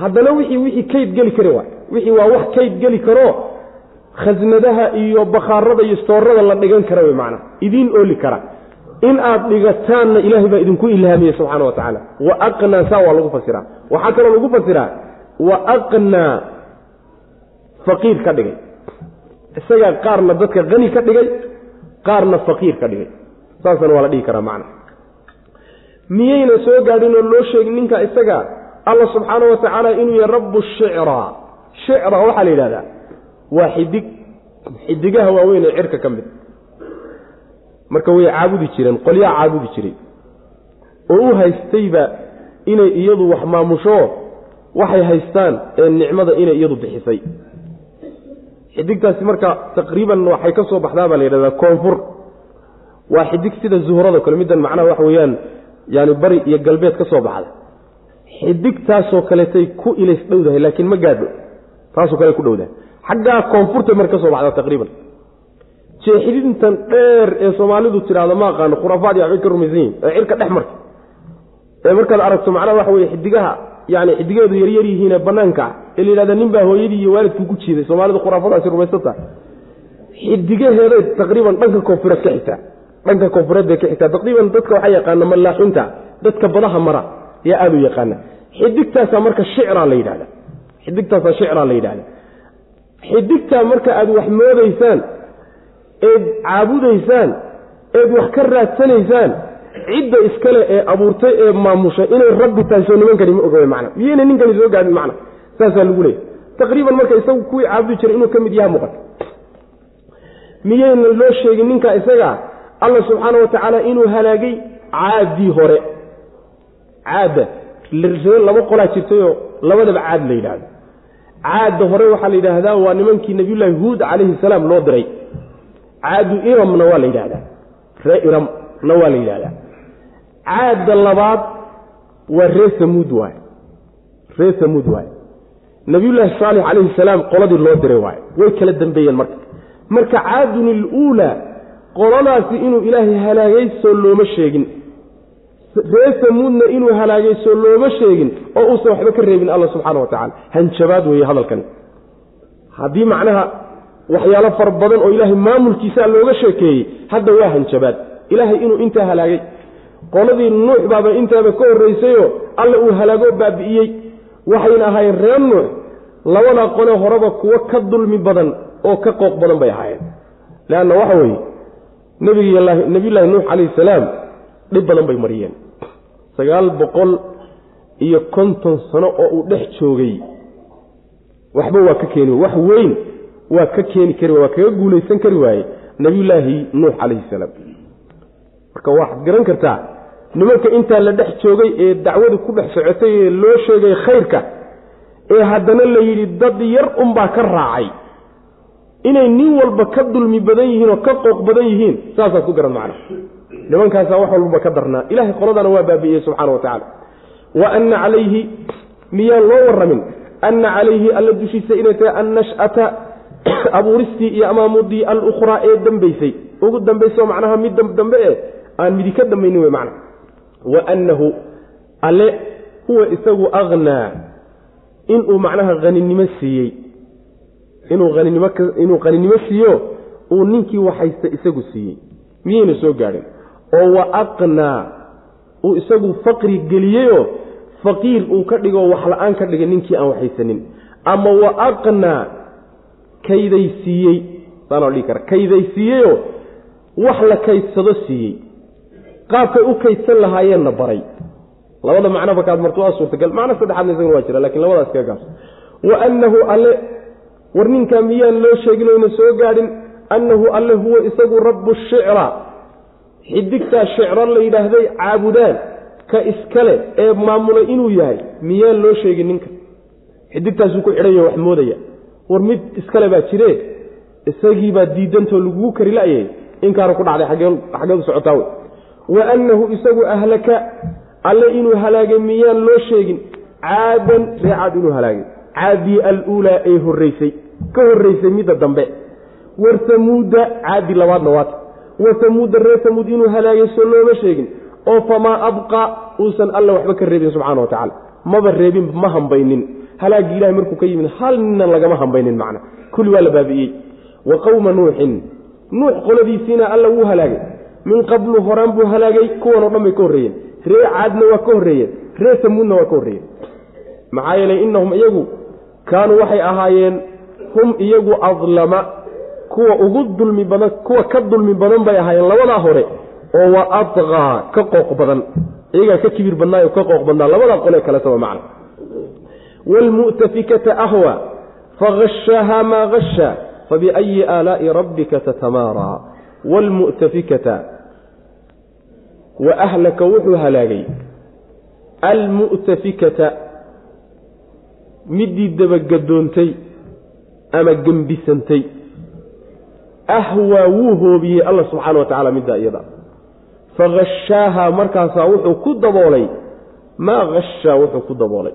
haddana wixii wixii kayd geli kari waay wixii waa wax kayd geli karoo khasnadaha iyo bakhaarada iyo stoorada la dhigan kara wey macnaha idiin ooli kara. In aad dhigataanna ilaahay baa idinku ilhaamiyey subxaana wa tacaala. Wa aqnaa saa waa lagu fasiraa. Waxaa kaloo lagu fasiraa wa aqnaa faqiir ka dhigay isagaa qaarna dadka hani ka dhigay qaarna faqiir ka dhigay. Saasana waa la dhihi karaa macna. Miyayna soo gaadhin oo loo sheegin ninka isaga alla subxaana wa tacaala inuu yahay rabbu shicra shicra waxaa la yidhahdaa waa xidig xidigaha waaweyn ee cirka ka mid. Marka way caabudi jireen qolyaa caabudi jiray. Oo u haystayba inay iyadu wax maamusho waxay haystaan ee nicmada inay iyadu bixisay xidigtaasi marka taqriiban waxay ka soo baxdaa baa la yidhahdaa koonfur. Waa xidig sida zuhrado kale middan macnaha waxa weeyaan yaani bari iyo galbeed ka soo baxda xidigtaasoo kaleetay ku ilays dhowdahay laakiin ma gaadho taasoo kale ku dhowdahay. Xaggaa koonfurtay marka ka soo baxdaa taqriiban. Jeexidintan dheer ee soomaalidu tidhaahdo ma aqaano khuraafaad iyo waxbay ka rumaysan yihiin ee cirka dhex marta ee markaad aragto macnaha waxa weye xidigaha yani xidigeedu yaryar yihiine banaanka ee la yidhahda nin baa hooyadii iyo waalidkii ku jiiday soomaalidu khuraafadaasi rumaysata. Xidigaheeday taqriiban dhanka koonfureed ka xigtaa dhanka koonfureed bay ka xigtaa. Taqriiban dadka waxaa yaqaana mallaaxinta dadka badaha mara yaa aada u yaqaana xidigtaasaa marka shicraa la yidhahda xidigtaasaa shicraa la yidhahda xidigtaa marka aada wax moodaysaan eed caabudaysaan eed wax ka raadsanaysaan cidda iskale ee abuurtay ee maamushay inay rabbi tahay soo nimankani ma oga man miyayna ninkani soo gaadin macna. Saasaa lagu leeyay taqriiban marka isagu kuwii caabudi jiray inuu ka mid yaha muuqata. Miyayna loo sheegin ninka isaga alla subxaana wa tacaala inuu halaagay caaddii hore. Caadda laba qolaa jirtayoo labadaba caad la yidhaahdo. Caadda hore waxaa la yidhaahdaa waa nimankii nabiyullaahi huud calayhi salaam loo diray. Caadu iramna waa la yidhahdaa ree iramna waa la yidhahdaa caadda labaad waa ree samuud waay ree samuud waay nabiyullaahi saalix calayhi salaam qoladii loo diray waay way kala dambeeyeen marka. Marka caadun iluulaa qoladaasi inuu ilaahay halaagay soo looma sheegin. Ree samuudna inuu halaagay soo looma sheegin oo uusan waxba ka reebin alla subxaana wa tacala hanjabaad weeye hadalkani haddii macnaha waxyaalo fara badan oo ilaahay maamulkiisaa looga sheekeeyey hadda waa hanjabaad. Ilaahay inuu intaa halaagay qoladii nuux baaba intaaba ka horraysayoo alla uu halaago baabi'iyey. Waxayna ahaayeen reer nuux labadaa qole horeba kuwo ka dulmi badan oo ka qooq badan bay ahaayeen. Leanna waxa weeye nebiyullaahi nuux calayhi salaam dhib badan bay mariyeen. Sagaal boqol iyo konton sano oo uu dhex joogay. Waxba waa ka keeni wax weyn waa ka keeni kari waa kaga guulaysan kari waaye nebiyullaahi nuux calayhi salaam marka waxaad garan kartaa nimanka intaa la dhex joogay ee dacwadu ku dhex socotay ee loo sheegay khayrka ee haddana la yidhi dad yar unbaa ka raacay. Inay nin walba ka dulmi badan yihiin oo ka qooq badan yihiin. Saasaad ku garan macna nimankaasaa wax walbaba ka darnaa. Ilahay qoladana waa baabi'iyey subxana wa tacaala wa anna calayhi miyaan loo warramin? Anna calayhi alla dushiisa inay tahay annash'ata abuuristii iyo amaamudii alukhraa ee dambaysay. Ugu dambayso macnaha mid dambe e aan midi ka dambaynin wey macna. Wa annahu alle huwa isagu akhnaa inuu macnaha haninimo siiyey. Inuu haninimo inuu haninimo siiyo uu ninkii waxaysta isagu siiyey. Miyayna soo gaadhin. Oo wa aqnaa uu isagu faqri geliyeyoo faqiir uu ka dhigo wax la'aan ka dhigay ninkii aan waxaysanin. Ama wa aqnaa kaydaysiiyey. Saanaa dhihi kara kaydaysiiyeyoo wax la kaydsado siiyey qaabkay u kaydsan lahaayeenna baray. Labada macnoba kaad marto waa suurtagal. Macno saddexaadna isagana waa jira laakiin labadaas kaga gaabso wa annahu alle war ninkaa miyaan loo sheegin oyna soo gaadhin annahu alle huwa isagu rabbu shicra xidigtaa shicro la yidhaahday caabudaan ka iskale ee maamulay inuu yahay miyaan loo sheegin ninka. Xidigtaasuu ku xidhan yaho wax moodaya. War mid iskale baa jire isagiibaa diidantoo lagugu kari la'yay inkaana ku dhacday xaggeedu socotaa wey wa annahu isagu ahlaka alle inuu halaagay miyaan loo sheegin caadan ree caad inuu halaagay caadii aluulaa ee horraysay ka horraysay midda dambe. War tamuuda caadi labaadna waata wa tamuuda ree tamuud inuu halaagay soo looma sheegin oo famaa abqa uusan alla waxba ka reebin subxana wa tacaala. Maba reebin ma hambaynin. Halaaggii ilahay markuu ka yimid hal ninna lagama hambaynin macna. Kulli waa la baabi'iyey. Wa qowma nuuxin. Nuux qoladiisiina alla wuu halaagay min qablu horaan buu halaagay kuwan oo dhan bay ka horreeyeen. Ree caadna waa ka horreeyeen. Ree tamuudna waa ka horreeyeen. Maxaa yeelay innahum iyagu kaanuu waxay ahaayeen hum iyagu adlama kuwa ugu dulmi badan kuwa ka dulmi badan bay ahaayeen labadaa hore oo wa adqaa ka qooq badan. Iyagaa ka kibir badnaayo ka qooq badnaa labadaa qolee kalesaba macna. Waalmu'tafikata ahwa fagashaaha maa gasha fabiayi aalaa'i rabbika tatamaaraa waalmu'tafikata wa ahlaka wuxuu halaagay almu'tafikata midii dabagadoontay ama gembisantay ahwaa wuu hoobiyey alla subxaana wa tacala middaa iyada fagashaaha markaasaa wuxuu ku daboolay maa gashaa wuxuu ku daboolay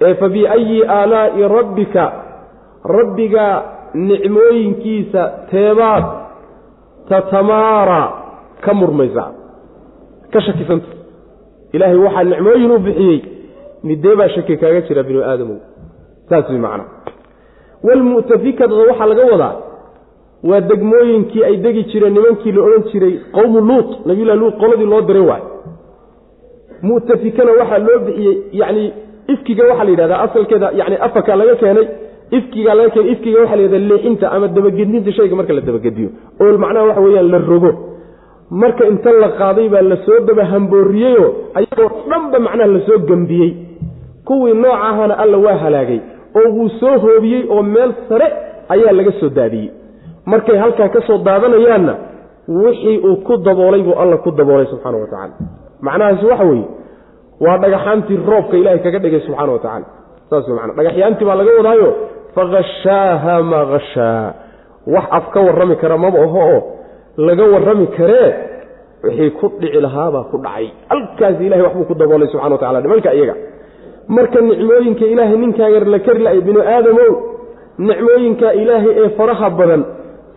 ee fa biayi aalaa'i rabbika rabbiga nicmooyinkiisa teebaad tatamaara ka murmaysaa ka shakisanta. Ilaahay waxaa nicmooyin u bixiyey midee baa shaki kaaga jira binu aadamow saas way macnaa walmu'tafikada waxaa laga wadaa waa degmooyinkii ay degi jireen nimankii la odhan jiray qowmu luut nabiyullahi luut qoladii loo diray waay. Mu'tafikana waxaa loo bixiyey yacni ifkiga waxaa la yidhahdaa asalkeeda yani afaka laga keenay ifkiga laga keenay ifkiga waxaa la yidhahda leexinta ama dabagedinta shayga marka la dabagediyo. Oo macnaha waxa weeyaan la rogo. Marka inta la qaaday baa la soo daba hambooriyeyoo ayagoo dhanba macnaha la soo gembiyey kuwii noocahana alla waa halaagay oo wuu soo hoobiyey oo meel sare ayaa laga soo daadiyey. Markay halkaa ka soo daadanayaanna wixii uu ku daboolay buu alla ku daboolay subxaana wa tacaala. Macnahaasi waxa weeye waa dhagaxaantii roobka ilaahay kaga dhigay subxaana wa tacala saas wey macana dhagaxyaantii baa laga wadaayo fagashaaha maa hashaa wax af ka warrami kara maba oho oo laga warrami karee wixii ku dhici lahaabaa ku dhacay. Halkaasi ilahay waxbuu ku daboolay subxana wa tacala nimanka iyaga. Marka nicmooyinka ilaahay ninkaaga la kari la binu aadamow nicmooyinka ilaahay ee faraha badan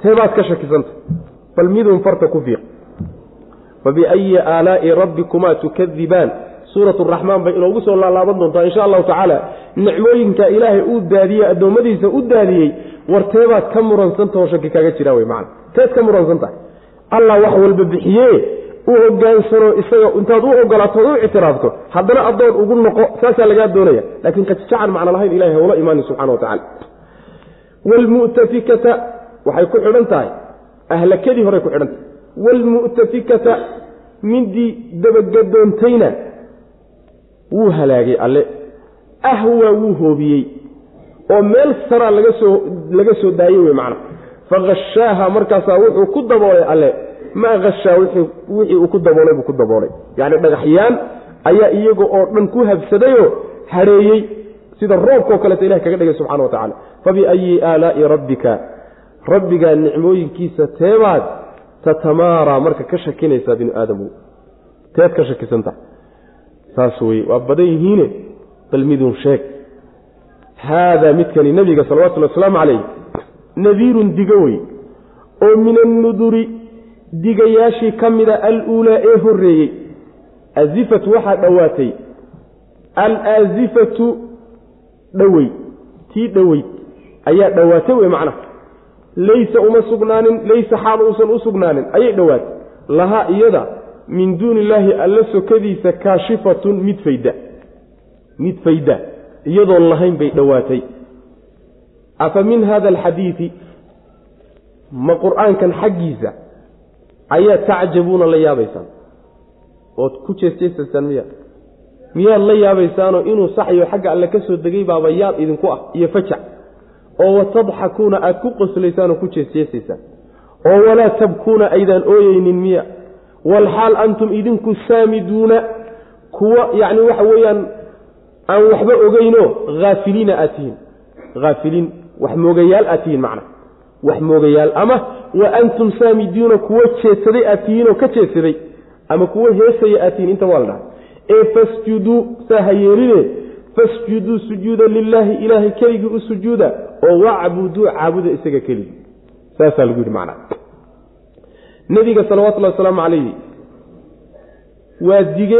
teebaad ka shakisanta. Bal midun farta ku fiiq. Fabiayi aalaa'i rabbikumaa tukadibaan suurat raxmaan bay inoogu soo laalaaban doontaa insha allahu tacaala nicmooyinka ilaahay uu daadiyey addoommadiisa u daadiyey war teebaad ka muransantaoo shaki kaaga jira wey macana teed ka muransantahay. Allah wax walba bixiye u hogaansano isaga intaad u ogolaato u ictiraafto haddana addoon ugu noqo saasaa lagaa doonaya. Laakiin qajajacan macno lahayn ilahay hawla imaani subxana wa tacala waalmu'tafikata waxay ku xidhan tahay. Ahlakadii horey ku xidhan tahay. Waalmu'tafikata midii dabagadoontayna wuu halaagay alle. Ahwaa wuu hoobiyey. Oo meel saraa laga soo laga soo daayey wey macna. Fagashaaha markaasaa wuxuu ku daboolay alle. Maa hashaa wixii uu ku daboolay buu ku daboolay. Yacni dhagaxyaan ayaa iyaga oo dhan ku habsadayoo hadheeyey sida roobkao kaleeta ilahi kaga dhigay subxana wa tacala fabiayi aalaa'i rabbika. Rabbigaa nicmooyinkiisa teebaad tatamaaraa marka ka shakinaysaa binu aadamu. Teed ka shakisanta saas weye waa badan yihiine bal midun sheeg. Haadaa midkani nebiga salawatullhi wasalaamu calayh nadiirun digo wey oo min annuduri digayaashii ka mida aluulaa ee horreeyey azifatu waxaa dhowaatay alaasifatu dhowey tii dhoweyd ayaa dhowaatay wey macnaha laysa uma sugnaanin laysa xaal uusan u sugnaanin ayay dhowaatay lahaa iyada min duuni illaahi alla sokadiisa kaashifatun mid fayda. Mid fayda. Iyadoon lahayn bay dhowaatay afa min hada alxadiidi ma qur'aankan xaggiisa ayaa tacjabuuna la yaabaysaan? Ood ku jeesjeesaysaan miya miyaad la yaabaysaanoo inuu saxyo xagga alle ka soo degay baaba yaab idinku ah iyo fajac? Oo watadxakuuna aad ku qoslaysaan oo ku jeesjeesaysaan oo walaa tabkuuna aydaan ooyeynin miya walxaal antum idinku saamiduuna kuwa yacni waxa weeyaan aan waxba ogeynoo haafiliina aad tihiin. Haafiliin wax moogayaal aad tihiin macna. Wax moogayaal ama wa antum saamiduuna kuwo jeedsaday aad tihiin ka jeedsaday ama kuwo heesaya aad tihiin inta waa la dhahay ee fasjuduu saa yeeline fasjuduu sujuuda lilaahi ilaahay keligii u sujuuda oo wacbuduu caabuda isaga keligii. Saasaa lagu yidhi macnaa nebiga salawatullahi wasalaamu calayhi waa dige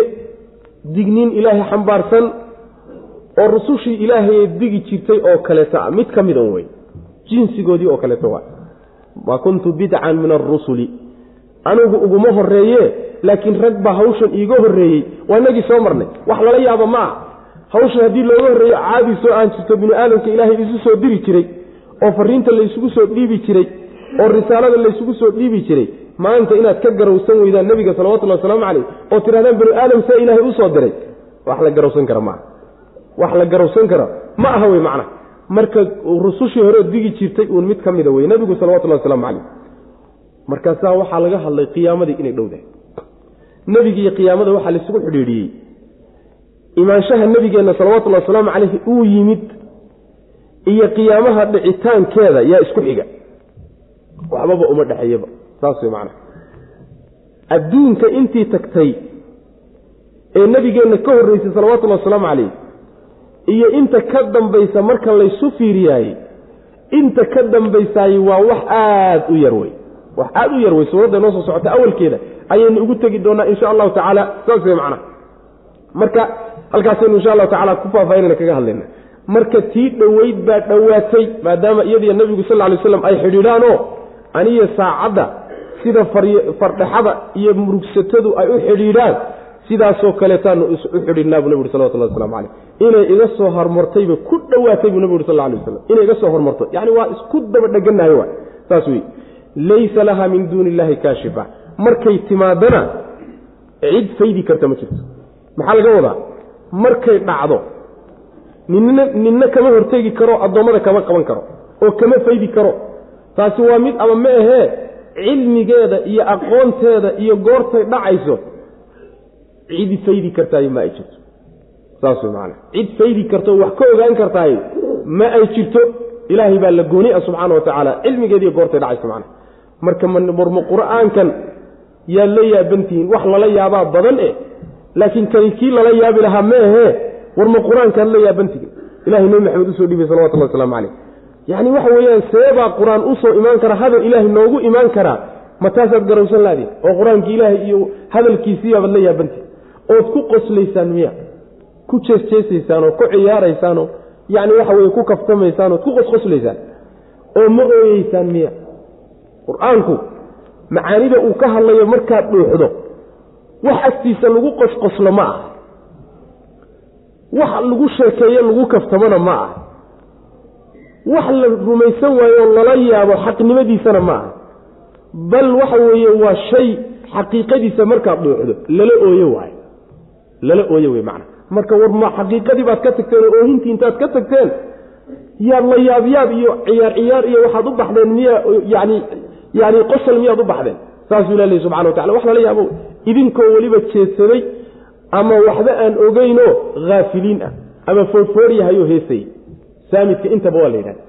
digniin ilaahay xambaarsan oo rusushii ilaahay digi jirtay oo kaleeto ah. Mid ka midan wey jinsigoodii oo kaleeto waa. Wa kuntu bidcan min arusuli anigu uguma horeeye laakiin rag baa hawshan iiga horreeyey. Waa inagii soo marnay. Wax lala yaaba ma ah hawshan haddii looga horreeyo caadi soo aan jirto binu aadamka ilaahay isu soo diri jiray oo fariinta laysugu soo dhiibi jiray oo risaalada laysugu soo dhiibi jiray maanta inaad ka garowsan weydaan nebiga salawatullhi wasalaamu caleyh oo tidhahdaan binu aadam see ilaahay u soo diray wax la garowsan kara maaha. Wax la garowsan kara ma aha wey macna. Marka rusushii horeo digi jirtay uun mid ka mida wey nebigu salawatullahi wasalaamu caleyh markaasaa waxaa laga hadlay qiyaamadii inay dhowdahay nebigiiyo qiyaamada waxaa laisugu xidhiidhiyey. Imaanshaha nebigeenna salawatullahi wasalaamu caleyhi uu yimid iyo qiyaamaha dhicitaankeeda yaa isku xiga. Waxbaba uma dhexeeyaba saas wey macana adduunka intii tagtay ee nebigeenna ka horreysay salawatullahi wasalaamu caleyh iyo inta ka dambaysa marka laysu fiiriyaayey inta ka dambaysaay waa wax aada u yar wey wax aada u yar wey suuradda noo soo socota awalkeeda ayaynu ugu tegi doonaa insha allahu tacaala saas wey macana marka halkaasaynu insha allahu tacala ku faahfaahinayna kaga hadlayna. Marka tii dhoweyd baa dhowaatay maadaama iyadiyo nebigu sal ly slam ay xidhiidhaanoo aniyo saacadda sida fardhaxada iyo murugsatadu ay u xidhiidhaan sidaasoo kaleetaanu u xidhiidhnaa buu nebi uri salawatullah waslamu caleyh inay iga soo hormartayba ku dhowaatay buu nebi uri sal ly waslam inay iga soo hormarto. Yacni waa isku daba dheganahay wa saas wey laysa laha min duuni illahi kaashifa markay timaadana cid faydi karta ma jirto. Maxaa laga wadaa? Markay dhacdo ninna ninna kama hortegi karo addoommada kama qaban karo oo kama faydi karo. Taasi waa mid ama ma ahee cilmigeeda iyo aqoonteeda iyo goortay dhacayso cid faydi kartaayo ma ay jirto. Saas macanaa cid faydi karto wax ka ogaan kartaayo ma ay jirto. Ilaahay baa la gooni ah subxaana wa tacaala. Cilmigeediiyo goortay dhacayso macana marka marma qur'aankan yaad la yaabantihiin wax lala yaabaa badan e laakiin kani kii lala yaabi lahaa ma ahee warma qur'aankaad la yaabantihin ilahay nebi maxamed u soo dhibay salawatullah waslamu caleyh yacni waxa weeyaan seebaa qur'aan u soo imaan kara hadal ilaahay noogu imaan karaa ma taasaad garowsan laadiin oo qur'aanki ilaahay iyo hadalkiisiibaabad la yaabantihin ood ku qoslaysaan miya ku jeesjeesaysaan oo ku ciyaaraysaanoo yacni waxa weye ku kaftamaysaan ood ku qosqoslaysaan. Oo ma ooyeysaan miya. Qur'aanku macaanida uu ka hadlayo markaad dhuuxdo wax agtiisa lagu qosqoslo ma ah. Wax lagu sheekeeyo lagu kaftamona ma ah wax la rumaysan waayo oo lala yaabo xaqnimadiisana ma ah bal waxa weeye waa shay xaqiiqadiisa markaad dhuuxdo lala ooye waayo. Lala ooye wey macna. Marka war ma xaqiiqadii baad ka tagteen oo oohintii intaad ka tagteen yaad la yaabyaab iyo ciyaar ciyaar iyo waxaad u baxdeen miya yani yani qosol miyaad u baxdeen. Saasuu ilah ley subxana wa tacala wax lala yaabo. Idinkoo weliba jeedsaday ama waxba aan ogeynoo haafiliin ah ama foodfoodyahayo heesay saamidka intaba waa la yidhahda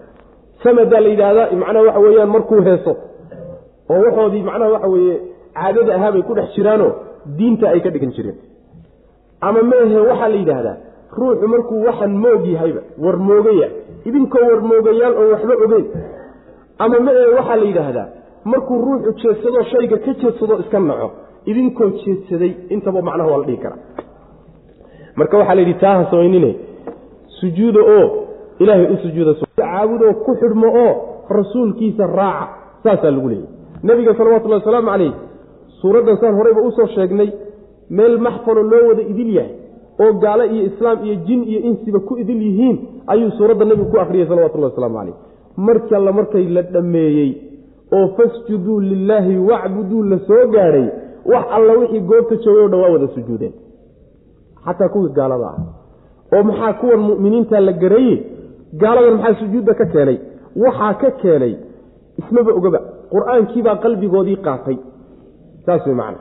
samadaa la yidhaahdaa macnaha waxa weeyaan markuu heeso oo waxoodii macnaha waxa weeye caadada ahaa bay ku dhex jiraanoo diinta ay ka dhigan jireen. Ama meehe waxaa la yidhaahdaa ruuxu markuu waxan moog yahayba war moogaya idinkoo war moogayaal oo waxba ogeyn. Ama meehe waxaa la yidhaahdaa markuu ruuxu jeedsadoo shayga ka jeedsado iska naco idinkoo jeedsaday intaba macnaha waa la dhihi karaa. Marka waxaa la yidhi taaha samaynine sujuuda oo ilaahay u sujuuda caabudoo ku xidhmo oo rasuulkiisa raaca saasaa lagu leeyay nebiga salawatullahi wasalaamu calayh suuraddan saan horeyba u soo sheegnay meel maxfalo loo wada idil yahay oo gaalo iyo islaam iyo jin iyo insiba ku idil yihiin ayuu suuradda nebigu ku akhriyey salawatullahi wasalaamu calayh markii alla markay la dhammeeyey oo fasjuduu lilaahi wacbuduu la soo gaadhay wax alla wixii goobta joogay o dhan waa wada sujuudeen. Xataa kuwii gaalada ah. Oo maxaa kuwan mu'miniinta la garaye gaaladan maxaa sujuudda ka keenay? Waxaa ka keenay ismaba ogaba qur'aankiibaa qalbigoodii qaatay. Saas wey macana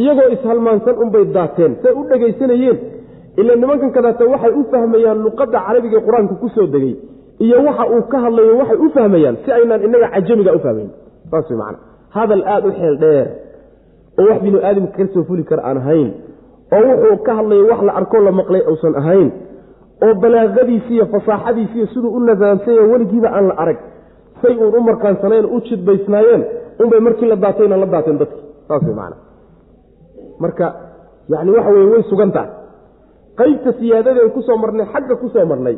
iyagoo ishalmaansan unbay daateen say u dhegaysanayeen ila nimankan kadaata waxay u fahmayaan luqadda carabiga ee qur'aanka ku soo degay iyo waxa uu ka hadlayo waxay u fahmayaan si aynaan inaga cajamiga u fahmayn. Saas way macana hadal aada u xeel dheer oo wax binu aadamka ka soo fuli kara aan ahayn oo wuxuu ka hadlaya wax la arkoo la maqlay uusan ahayn oo balaaqadiisi iyo fasaaxadiisi iyo siduu u nasaamsanya weligiiba aan la arag say uun u markaansanayn u jidbaysnaayeen unbay markii la daatayna la daateen dadki. Saas way macana marka yacni waxa weye way sugan tahay. Qaybta siyaadadeen ku soo marnay xagga ku soo marnay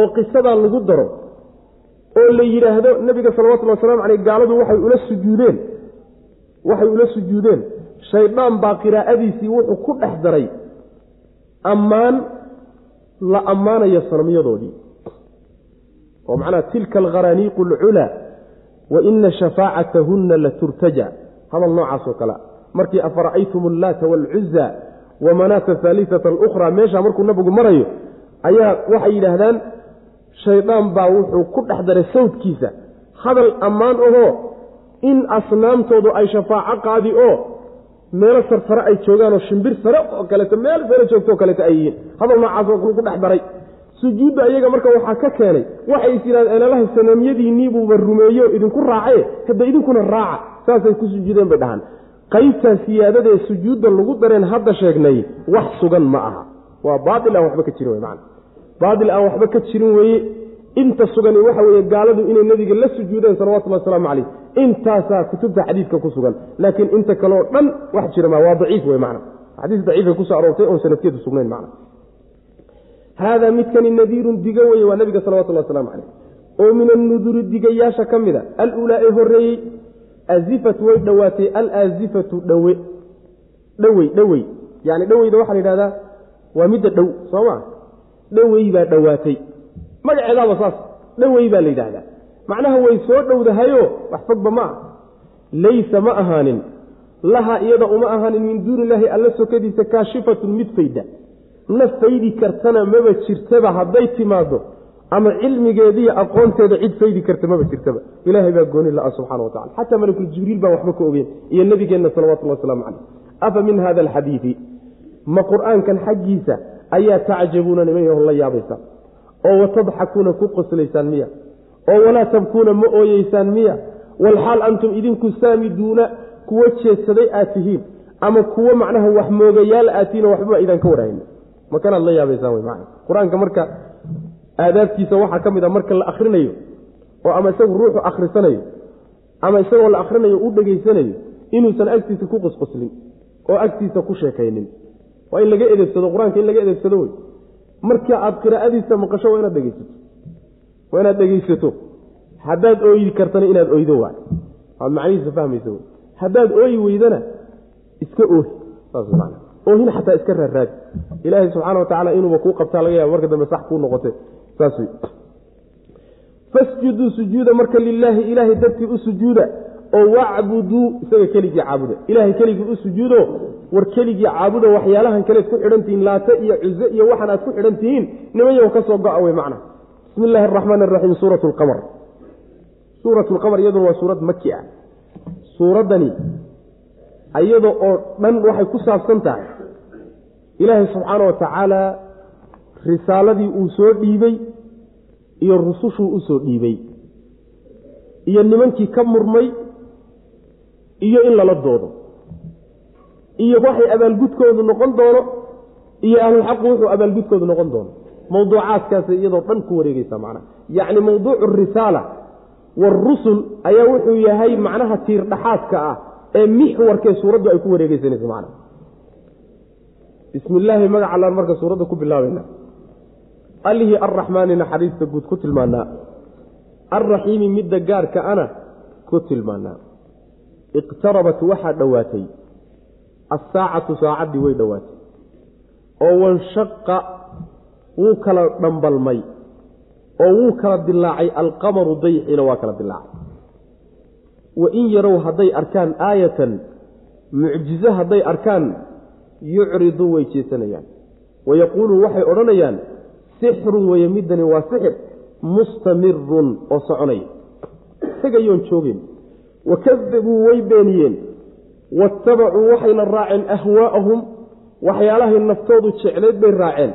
oo qisadaa lagu daro oo la yidhaahdo nebiga salawatullhi wasalaamu caleyh gaaladu waxay ula sujuudeen waxay ula sujuudeen. Shaydaan baa qiraa'adiisii wuxuu ku dhex daray ammaan la ammaanayo sanamyadoodii. Oo macnaha tilka alkharaniiqu alculaa wa ina shafaacatahunna la turtaja. Hadal noocaas oo kale. Markii afara'aytum allaata waalcuza wa manaata haalisata alukhraa meeshaa markuu nabigu marayo ayaa waxay yidhaahdaan shaydaan baa wuxuu ku dhex daray sawdkiisa. Hadal ammaan ahoo in asnaamtoodu ay shafaaco qaadi oo meelo sarsare ay joogaan oo shimbir sare oo kaleeto meel sare joogto oo kaleeto ay yihiin. Hadal noocaasoo ku dhex daray. Sujuudda iyaga marka waxaa ka keenay waxay is yidhahdeen elalaha sanaamyadiinniibuuba rumeeyo idinku raace hadda idinkuna raaca. Saasay ku sujuudeen bay dhahaan. Qaybtaa siyaadadaee sujuudda lagu dareen hadda sheegnay wax sugan ma aha. Waa baail aan waxba ka jirin man baail aan waxba ka jirin weeye inta sugani waxa weeye gaaladu inay nebiga la sujuudeen salawatullhi wasalaamu caleyh intaasaa kutubta xadiidka ku sugan. Laakiin inta kaleo dhan wax jira ma waa daciif wey man xadiis daciifay ku soo aroortay oon sanadkeedu sugnayn man haadaa midkani nadiirun digo weye waa nabiga salawatulli waslamu caleyh oo min annuduri digayaasha ka mida alulaa ee horeeyey azifatu way dhowaatay alaazifatu dhowe. Dhowey dhowey yani dhoweyda waxaa la yidhahdaa waa midda dhow soo ma? Dhowey baa dhowaatay magaceedaaba saas. Dhowey baa la yidhaahdaa. Macnaha way soo dhowdahayo wax fogba ma ah laysa ma ahaanin. Laha iyada uma ahaanin min duuni illaahi alla sokadiisa kaashifatun mid fayda. Na faydi kartana maba jirtaba hadday timaado ama cilmigeediiyo aqoonteeda cid faydi karta maba jirtaba. Ilaahay baa gooni la-a subxana watacala xataa malakul jibriil baan waxba ka ogeen. Iyo nebigeenna salawatullhi wasalaamu caleyh afa min hada alxadiidi ma qur'aankan xaggiisa ayaa tacjabuuna niman la yaabaysa oo watadxakuuna ku qoslaysaan miya oo walaa tabkuuna ma ooyeysaan miya walxaal antum idinku saamiduuna kuwo jeedsaday aad tihiin ama kuwo macnaha wax moogayaal aad tihiin oo waxbaba idaan ka warhayn makanaad la yaabaysaan wy macna qur'aanka marka aadaabtiisa waxaa ka mid a marka la akrinayo oo ama isagu ruuxu akhrisanayo ama isagoo la akhrinayo u dhegaysanayo inuusan agtiisa ku qosqoslin oo agtiisa ku sheekaynin. Waa in laga edegsado qur'aanka in laga edegsado wey marka aad qiraa'adiisa maqasho waa inaad dhegeysato waa inaad dhegeysato haddaad ooyi kartana inaad oydo waay. Aad macnihiisa fahmaysa wey haddaad ooyi weydana iska oohi. Saas man oohin xataa iska raarraadi ilaahay subxaana wa tacala inuuba kuu qabtaa laga yaaba marka dambe sax kuu noqote. Saas wey fasjuduu sujuuda marka lilaahi ilaahay dartii u sujuuda oo wacbuduu isaga keligii caabuda. Ilaahay keligii u sujuudo war keligii caabuda waxyaalahan kaleed ku xidhan tihiin laata iyo cuze iyo waxan aad ku xidhan tihiin nimanyaw ka soo go-a wey macna. Bismi illaahi araxmaan araxiim suurat lqamar suurat lqamar iyaduna waa suurad maki ah. Suuraddani iyada oo dhan waxay ku saabsan tahay. Ilaahay subxaana wa tacaala risaaladii uu soo dhiibey iyo rusushuu u soo dhiibey iyo nimankii ka murmay iyo in lala doodo. Iyo waxay abaalgudkoodu noqon doono iyo ahlulxaqu wuxuu abaalgudkoodu noqon doono. Mawduucaadkaasay iyadoo dhan ku wareegeysaa macnaha. Yacni mawduucu risaala waarusul ayaa wuxuu yahay macnaha tiir dhaxaadka ah ee mixwarkee suuraddu ay ku wareegeysanayso macnaha. Bismi illaahi magaca allaan marka suuradda ku bilaabayna. Allihii arraxmaani naxariista guud ku tilmaanaa alraxiimi midda gaarka ana ku tilmaanaa iqtarabat waxaa dhowaatay assaacatu saacaddii way dhowaatay oo wanshaqa wuu kala dhambalmay. Oo wuu kala dilaacay alqamaru dayxiina waa kala dilaacay wa in yarow hadday arkaan aayatan mucjizo hadday arkaan yucriduu way jeesanayaan. Wayaquuluu waxay odhanayaan sixrun weye middani waa sixir mustamirun oo soconaya. Tegayoon joogeen wakadabuu way beeniyeen waattabacuu waxayna raaceen ahwaa'ahum waxyaalahay naftoodu jeclayd bay raaceen.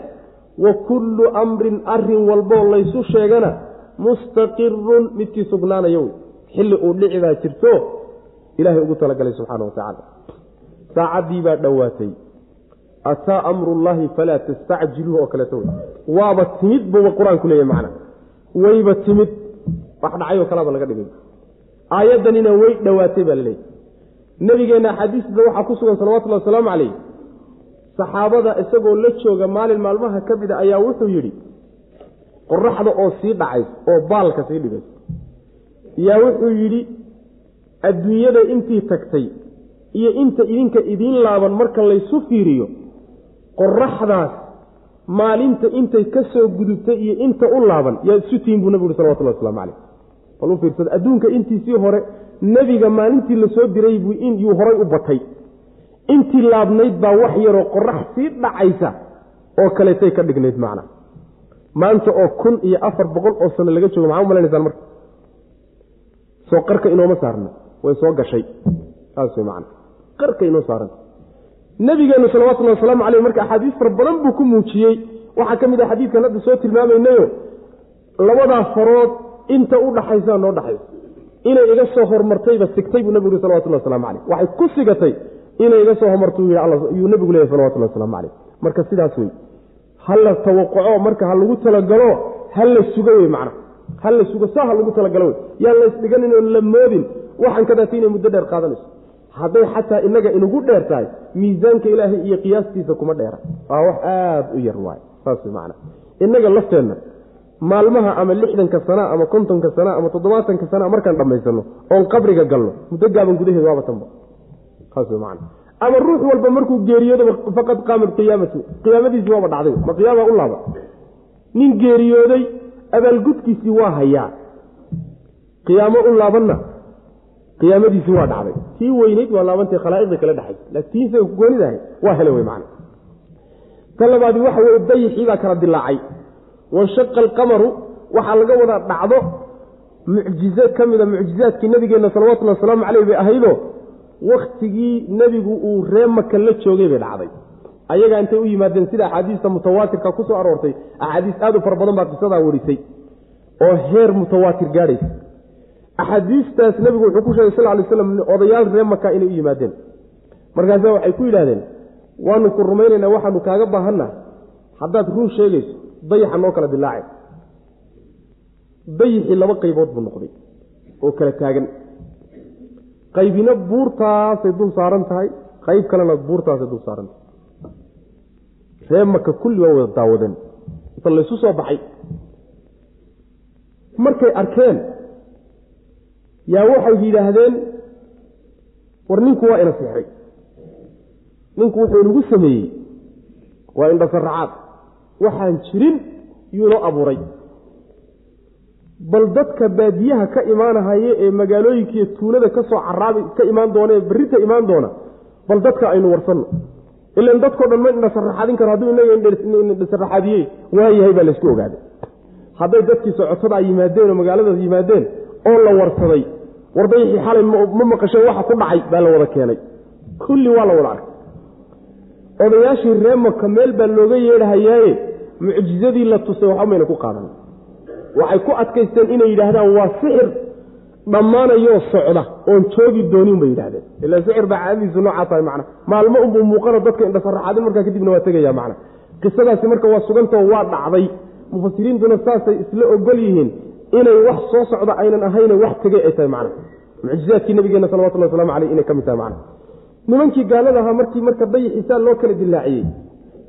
Wa kullu amrin arrin walboo laysu sheegana mustaqirun midkii sugnaanaya wey. Xilli uu dhici baa jirto ilaahay ugu talagalay subxaana wa tacaala. Saacaddii baa dhowaatay. Ataa amrullaahi falaa tastacjiluuh oo kaleeto wey. Waaba timid buuba qur'aanku leeyahy macna. Wayba timid wax dhacay oo kalaaba laga dhigay aayaddanina way dhowaatay baa laleeyahy nabigeenna axaadiisda waxaa ku sugan salawatullahi wasalaamu calayh. Saxaabada isagoo la jooga maalin maalmaha ka mida ayaa wuxuu yidhi qoraxda oo sii dhacays oo baalka sii dhigaysa yaa wuxuu yidhi adduunyada intii tagtay iyo inta idinka idiin laaban marka laysu fiiriyo qoraxdaas maalinta intay ka soo gudubtay iyo inta u laaban yaa isu tihin buu nabigu ui salawatullah waslamu calayh bal u fiirsada. Adduunka intiisii hore nebiga maalintii la soo diray buu yuu horay u batay. Intii laabnayd baa wax yaroo qorax sii dhacaysa oo kaleetay ka dhignayd macna. Maanta oo kun iyo afar boqol oo sano laga joogo maxaa u malanaysaan marka? Soo qarka inooma saarna. Way soo gashay. Saas macna. Qarka inoo saaranta nabigeennu salawatullahi wasalaamu caleyh marka axaadiis fara badan buu ku muujiyey. Waxaa ka mid ah xadiidkan hadda soo tilmaamaynayo labadaa farood inta u dhaxaysaa noo dhaxaysa inay iga soo hormartayba sigtay buu nabigu yhi salawatullah waslamu caleyh waxay ku sigatay inay iga soo hormartu yuu nabigu leeyahy salawatullahi waslamu caleyh marka sidaas wey ha la tawaquco marka ha lagu talagalo ha la sugo wey macna. Ha la sugo saa ha lagu talagalo wey yaan oon la moodin waxaan kadaata inay muddo dheer qaadanayso. Hadday xataa inaga inugu dheer tahay miisaanka ilaahay iyo qiyaastiisa kuma dheera. Waa wax aada u yar waay saas wey macna. Innaga lafteenna maalmaha ama lixdanka sana ama kontonka sana ama toddobaatanka sana markaan dhammaysano oon qabriga galno muddo gaaban gudaheed waaba tanba saas wey macna. Ama ruux walba markuu geeriyoodaba faqad qaamat qiyaamatu qiyaamadiisii waaba dhacday ma qiyaama u laaba. Nin geeriyooday abaalgudkiisii waa hayaa. Qiyaamo u laabanna qiyaamadiisii waa dhacday. Tii weynayd waa laabantay khalaa'iqda kala dhexay laakiin isaga kugoonidahay waa hele wey macna. Ta waxa weye dayixii baa kala dilaacay wanshaqa alqamaru waxaa laga wadaa dhacdo mucjizo ka mida mucjizaadkii nabigeenna salawatullhi wasalaamu caleyh bay ahaydo wakhtigii nebigu uu ree maka la joogay bay dhacday. Ayagaa intay u yimaadeen sida axaadiista mutawaatirka ku soo aroortay axaadiis aad u fara badan baa qisadaa warisay oo heer mutawaatir gaadhaysa axaadiistaas nebigu wuxuu ku sheegay sal ly slam odayaal ree maka inay u yimaadeen. Markaasa waxay ku yidhahdeen waanu ku rumaynaynaa waxaanu kaaga baahanna. Haddaad run sheegayso dayaxa noo kala dilaacay dayixii laba qaybood buu noqday oo kala taagan. Qaybina buurtaasay dul saaran tahay qayb kalena buurtaasay dul saaran tahay. Ree maka kulli waa wada daawadeen. Inta laysu soo baxay. Markay arkeen yaa waxay yidhaahdeen war ninku waa ina seexday ninku wuxuu inagu sameeyey. Waa indhasaracaad waxaan jirin yuu inoo abuuray. bal dadka baadiyaha ka imaanahaya ee magaalooyinkiiyo tuulada ka soo caraabi ka imaan doona ee berrita imaan doona bal dadka aynu warsanno ilan dadkao dhan ma indhasaraxaadin karo hadduu inaga indhasaraxaadiyey waayahay baa laysku ogaaday hadday dadkii socotada yimaadeen oo magaaladaas yimaadeen oo la warsaday wardayixii xalay ma maqasheen waxa ku dhacay baa la wada keenay. kulli waa la wada arkay odayaashii reemaka meel baa looga yeedhahayaaye mucjizadii la tusay waxba mayna ku qaadan waxay ku adkaysteen inay yidhaahdaan waa sixir dhammaanayoo socda oon joogi doonin bay yidhahdeen ila sixir baa caadadiisu noocaa tahay macna. Maalmo unbuu muuqano dadka indhasaraxaadin markaa kadibna waa tegaya macna. Qisadaasi marka waa sugantao waa dhacday. Mufasiriintuna saasay isla ogol yihiin inay wax soo socda aynan ahayne wax tegay ay tahay macna. Mucjizaadkii nabigeena salawatullah waslamu caleyh inay ka mid tahay macna nimankii gaalada ahaa markii marka dayixisaa loo kala dilaaciyey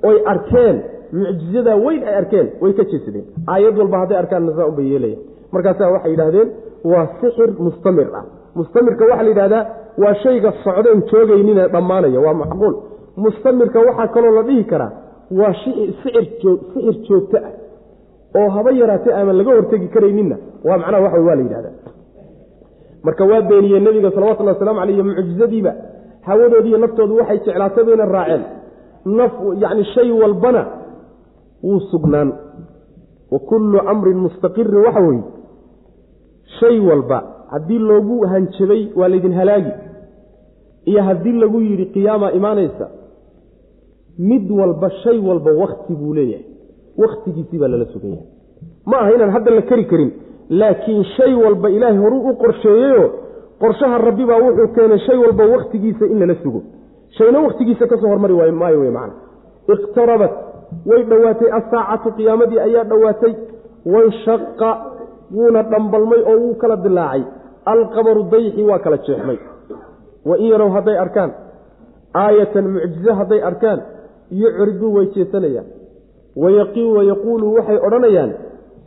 oy arkeen mucjizadaa weyn ay arkeen way ka jeesadeen. Aayad walba hadday arkaan nasaa unbay yeelaya markaasaa waxay yidhaahdeen waa sixir mustamir ah. Mustamirka waxaa la yidhahdaa waa shayga socdeen joogaynine dhammaanaya waa macquul. Mustamirka waxaa kaloo la dhihi karaa waa sixir joogto ah. Oo haba yaraatee ama laga hortegi karayninna. Waa macnaha waxa waa la yidhahdaa marka waa beeniyeen nebiga salawatullhi waslamu aleyh mucjizadiiba hawadoodiiyo naftoodu waxay jeclaatay bayna raaceen. Naf yacni shay walbana wuu sugnaan. Wa kullu amrin mustaqirin waxa weeye shay walba haddii loogu hanjabay waa laydin halaagi. Iyo haddii lagu yidhi qiyaamaa imaanaysa mid walba shay walba wakti buu leeyahay. Wakhtigiisii baa lala sugan yahay. Ma aha inaan hadda la kari karin laakiin shay walba ilaahay horuu u qorsheeyeyo qorshaha rabbi baa wuxuu keenay shay walba wakhtigiisa in lala sugo. Shayna wakhtigiisa ka soo hormari waayo maayo wey macana iqtarabat. Way dhowaatay assaacatu qiyaamadii ayaa dhowaatay. Wanshaqa wuuna dhambalmay oo wuu kala dilaacay. Alqamaru dayxi waa kala jeexmay. Wa in yarow hadday arkaan. Aayatan mucjize hadday arkaan. Yucriduu way jeesanayaan. Wayaquulu waxay odhanayaan.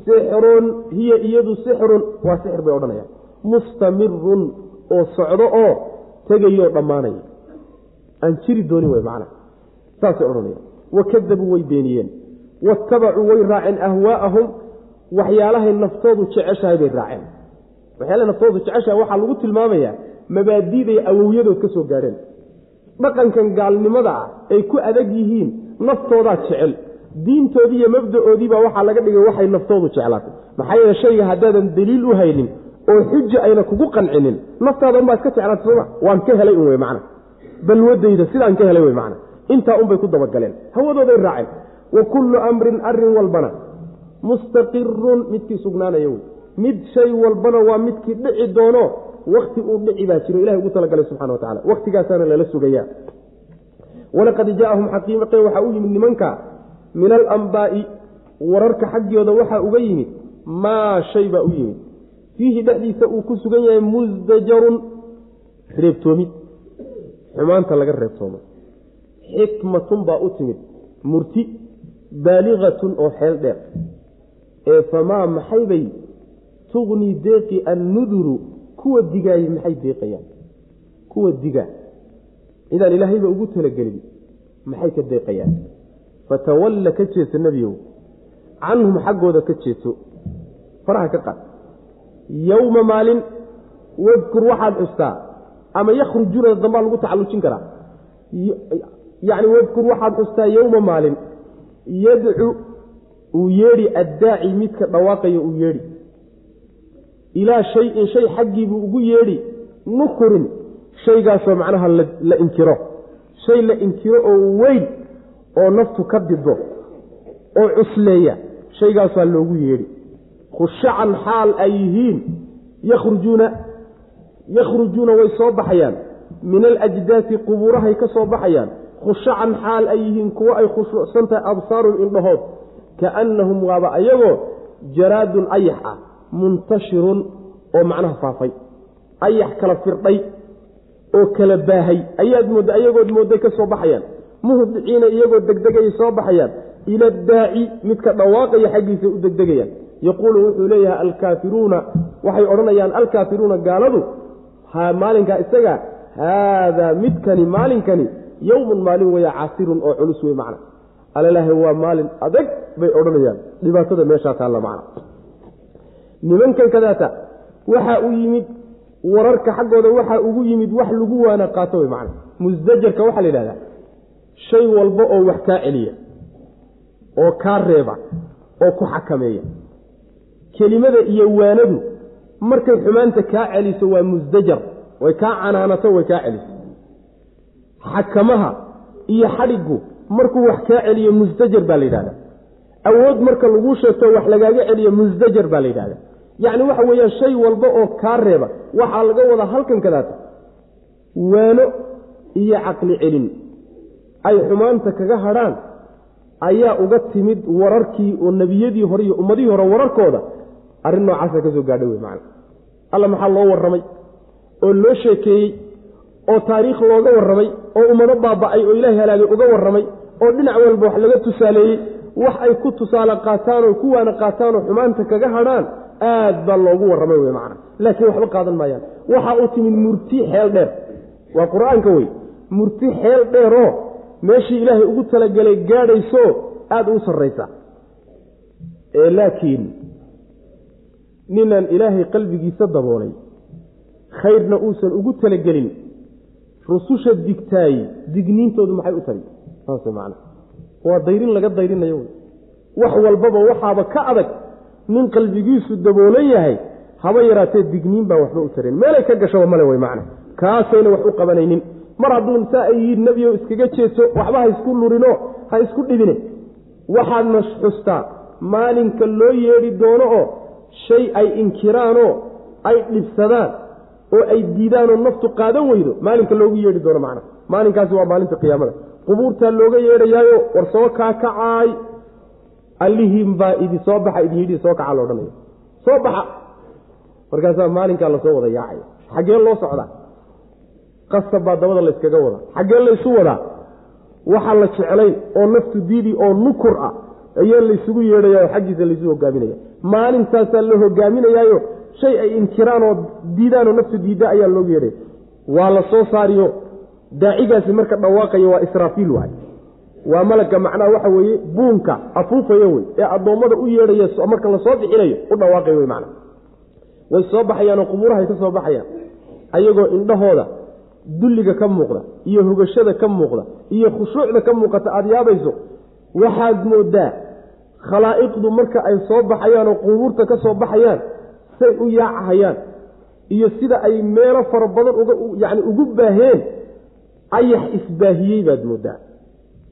Sixrun hiya iyadu sixrun. Waa sixir bay odhanayaan mustamirun oo socdo oo tegayoo dhammaanaya aan jiri doonin wey macana saasay odhanayaan. Wakadabuu way beeniyeen. Waattabacuu way raaceen ahwaa'ahum. Waxyaalahay naftoodu jeceshahay bay raaceen. Waxyaalahay naftoodu jeceshahay waxaa lagu tilmaamayaa mabaadiiday awowyadood ka soo gaadheen. Dhaqankan gaalnimada ah ay ku adag yihiin naftoodaa jecel. Diintoodii iyo mabda-oodiibaa waxaa laga dhigay waxay naftoodu jeclaatay maxaa yeele shayga haddaadan daliil u haynin oo xuja ayna kugu qancinin. Naftaada unbaa iska jeclaatay sooma waan ka helay un wey macna. Balwadayda sidaan ka helay wey macna. Intaa unbay ku dabagaleen. Hawadooday raaceen. Wa kullu amrin arrin walbana. Mustaqirun midkii sugnaanaya wey. Mid shay walbana waa midkii dhici doono. Wakti uu dhici baa jiro. Ilahay ugu talagalay subxana wa tacala waktigaasaana lala sugayaa. Walaqad jaaahum xaqiiqe waxaa u yimid nimanka. Min alambaa'i wararka xaggooda waxaa uga yimid. Maa shay baa u yimid fiihi dhexdiisa uu ku sugan yahay musdajarun reebtoomid xumaanta laga reebtoomo xikmatun baa u timid. Murti baaligatun oo xeel dheer. Ee famaa maxaybay tugnii deeqi annuduru. Kuwa digaayey maxay deeqayaan? Kuwa digaa. Cidaan ilaahayba ugu talagelin maxay ka deeqayaan? Fatawalla ka jeeso nebiyow. Canhum xaggooda ka jeeso. Faraha ka qaad yowma maalin wadkur waxaad xustaa ama yakhrujuuna dambaa lagu tacallujin karaa. Yacni wadkur waxaad xustaa yowma maalin yadcu uu yeedhi addaaci midka dhawaaqayo uu yeedhi. Ilaa shayin shay xaggiibuu ugu yeedhi nukurin shaygaasoo macnaha la inkiro. Shay la inkiro oo weyn oo naftu ka dido oo cusleeya shaygaasaa loogu yeedhi khushacan xaal ay yihiin yakhrujuuna yakhrujuuna way soo baxayaan. Min alajdaasi qubuurahay ka soo baxayaan. Khushacan xaal ay yihiin kuwo ay khushuucsan tahay absaarun indhahood. Kaannahum waaba ayagoo jaraadun ayax ah muntashirun oo macnaha faafay. Ayax kala firdhay oo kala baahay. Ayaad moodda ayagood moodday ka soo baxayaan. Muhdiciina iyagoo degdegayay soo baxayaan. Ila daaci midka dhawaaqaya xaggiisa u degdegayaan yaquulu wuxuu leeyahay alkaafiruuna waxay odhanayaan alkaafiruuna gaaladu maalinkaa isaga haadaa midkani maalinkani yowmun maalin weya casirun oo culus wey macna alalahi waa maalin adag bay odhanayaan dhibaatada meeshaa taalla macna nimankan kadaata waxaa u yimid wararka xaggooda waxaa ugu yimid wax lagu waana qaato wey macna musdajarka waxaa la yidhahdaa shay walba oo wax kaa celiya oo kaa reeba oo ku xakameeya kelimada iyo waanadu markay xumaanta kaa celiso waa musdajar way kaa canaanato way kaa celiso. Xakamaha iyo xadhiggu markuu wax kaa celiyo musdajar baa la yidhahdaa. Awood marka laguu sheegto wax lagaaga celiyo musdajar baa la yidhahdaa. Yacni waxa weeyaan shay walba oo kaa reeba waxaa laga wadaa halkan kadaata waano iyo caqli celin ay xumaanta kaga hadhaan ayaa uga timid wararkii oo nebiyadii hore iyo ummadihii hore wararkooda arrin noocaasa ka soo gaadha wey macana. Alla maxaa loo warramay? Oo loo sheekeeyey? Oo taariikh looga warramay? Oo ummado baaba'ay? Oo ilaahay halaagay uga warramay? Oo dhinac walba wax laga tusaaleeyey wax ay ku tusaale qaataan oo kuwaana qaataan oo xumaanta kaga hadhaan? Aad baa loogu warramay wey macana. Laakiin waxba qaadan maayaan. Waxa uu timid murti xeel dheer. Waa qur'aanka wey murti xeel dheeroo meeshii ilaahay ugu talagelay gaadhayso aada u sarraysa laakiin ninaan ilaahay qalbigiisa daboolay. Khayrna uusan ugu talagelin. Rususha digtaay digniintoodu maxay u tari saas man waa dayrin laga dayrinayo wax walbaba waxaaba ka adag nin qalbigiisu daboolan yahay haba yaraatee digniin baa waxba u tarin meelay ka gashaba male wey macna. Kaasayna wax u qabanaynin. Mar hadduu saa ay yihiin nebiyo iskaga jeeso waxba ha isku lurino ha isku dhibine. Waxaadna xustaa maalinka loo yeedhi doono oo shay ay inkiraanoo ay dhibsadaan oo ay diidaanoo naftu qaadan weydo maalinka loogu yeedhi doono macna maalinkaasi waa maalinta qiyaamada. Qubuurtaa looga yeedhayaayo war soo kaakacaay allihiinbaa idi soo baxa idin yidhi soo kaca loodhanaya soo baxa. Markaasaa maalinkaa la soo wada yaacaya. Xaggee loo socdaa? Qasab baa dabada layskaga wadaa. Xaggee laysu wadaa? Waxa la jeclayn oo naftu diidi oo nukur ah ayaa laysugu yeedhayaao xaggiisa laysu hogaaminaya. Maalintaasaa la hogaaminayaayo shay ay inkiraan oo diidaanoo naftu diidda ayaa loogu yeedhaya waa la soo saariyo daacigaasi marka dhawaaqaya waa israafiil waay. Waa malagga macnaha waxa weeye buunka afuufaya wey ee addoommada u yeedhaya marka la soo bixinayo u dhawaaqaya wey macna way soo baxayaanoo qubuurahay ka soo baxayaan. Ayagoo indhahooda dulliga ka muuqda iyo hogashada ka muuqda iyo khushuucda ka muuqata aada yaabayso waxaad moodaa khalaa'iqdu marka ay soo baxayaan oo qubuurta ka soo baxayaan say u yaacahayaan iyo sida ay meelo fara badan yacni ugu baaheen ayax isbaahiyey baad moodaa.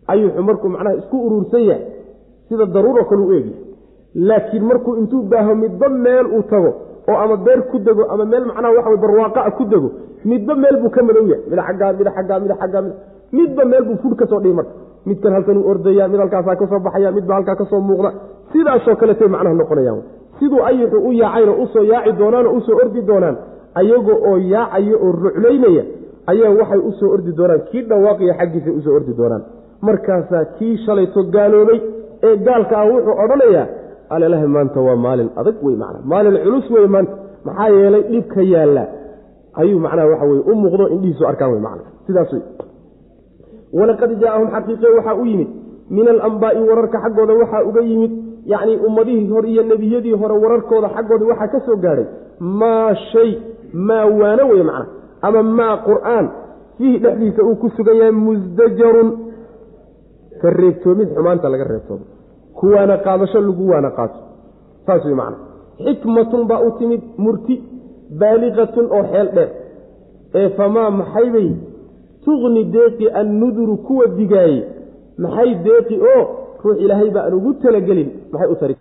Ayuxu markuu macnaha isku uruursan yahay sida daruuro kale u eegya laakiin markuu intuu baaho midba meel uu tago oo ama beer ku dego ama meel macnaha waxa barwaaqaa ku dego midba meel buu ka madow yahay. Mid xaggaa mid xaggaa mid xaggaa mid midba meel buu fudh ka soo dhihi marka midkan halkanuu ordaya mid halkaasaa ka soo baxaya midba halkaa ka soo muuqda sidaasoo kaletay macnaha noqonayaan. Siduu ayuxu u yaacayno u soo yaaci doonaan oo u soo ordi doonaan ayaga oo yaacaya oo ruclaynaya ayaa waxay u soo ordi doonaan kii dhawaaqaya xaggiisa u soo ordi doonaan. Markaasaa kii shalayto gaaloobay ee gaalka ah wuxuu odhanayaa alelaha maanta waa maalin adag wey macna maalin culus wey maanta maxaa yeelay dhibka yaalla? Ayuu macnaha waxa weye u muuqdo indhihiisu arkaan wey macna sidaas wey walaqad jaaahum xaqiiqe waxaa u yimid. Min alambaai wararka xaggooda waxaa uga yimid. Yacni ummadihii hore iyo nebiyadii hore wararkooda xaggooda waxaa ka soo gaadhay maa shay maa waano wey macna. Ama maa qur'aan fiihi dhexdiisa uu ku sugan yahay musdajarun ka reebtoomid xumaanta laga reebtoomo kuwaana qaadasho lagu waana qaato. Saas wey macna. Xikmatun baa u timid murti baaliqatun oo xeel dheer. Ee famaa maxaybay tuqni deeqi annuduru kuwa digaaye maxay deeqi oo ruux ilaahay ba aan ugu talagelin. Maxay u tari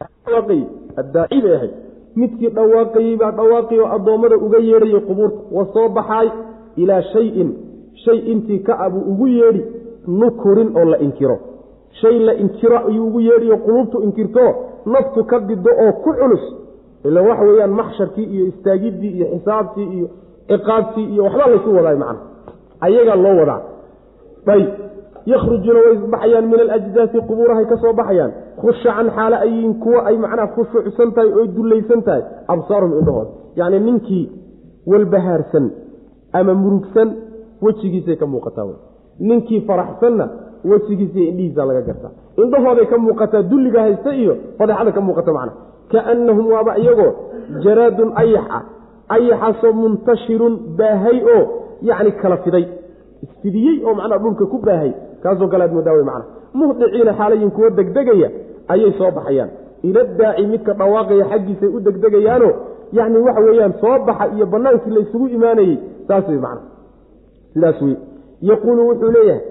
addaaci bay ahayd. Midkii dhawaaqayey baa dhawaaqay oo addoommada uga yeedhayay qubuurta wa soo baxaay ilaa shayin. Shay intii ka abuu ugu yeedhi nukurin oo la inkiro. Shay la inkiro ayuu ugu yeedhiyo quluubtu inkirto naftu ka dido oo ku culus. Ila waxa weeyaan maxsharkii iyo istaagiddii iyo xisaabtii iyo ciqaabtii iyo waxbaa laysu wadaay macna ayagaa loo wadaa ayb yakhrujuuna way baxayaan min alajdaasi qubuurahay ka soo baxayaan. Khushacan xaale ayiin kuwo ay macnaha khushuucsan tahay oy dullaysan tahay. Absaaruhum indhahooda yacni ninkii walbahaarsan ama murugsan wejigiisay ka muuqataa ninkii faraxsanna wejigiisa indhihiisa laga gartaa. Indhahooday ka muuqataa dulliga haysta iyo fadeexada ka muuqata macna kaannahum waaba iyagoo jaraadun ayax ah ayaxaasoo muntashirun baahay oo yacni kala fiday isfidiyey oo macnaa dhulka ku baahay kaasoo kale aad macna muhdiciina xaalayin kuwo degdegaya ayay soo baxayaan. Iladaaci midka dhawaaqaya xaggiisay u degdegayaano yacni waxa weeyaan soo baxa iyo bannaankii laysugu imaanayey saas wey macna sidaas wey. Yaquulu wuxuu leeyahay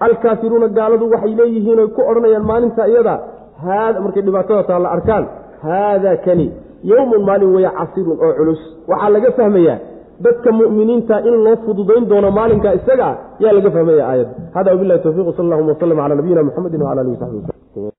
alkaafiruuna gaaladu waxay leeyihiin oy ku odhanayaan maalinta iyada. Haada markay dhibaatada taa la arkaan haada kani yowmun maalin weeye casirun oo culus. Waxaa laga fahmayaa dadka mu'miniinta in loo fududayn doono maalinka isaga ah yaa laga fahmaya aayadda. Hada wabilahi towfiq sal allahuma waslm cala nabiyina muxamedi wcala alihi w saxbi waslm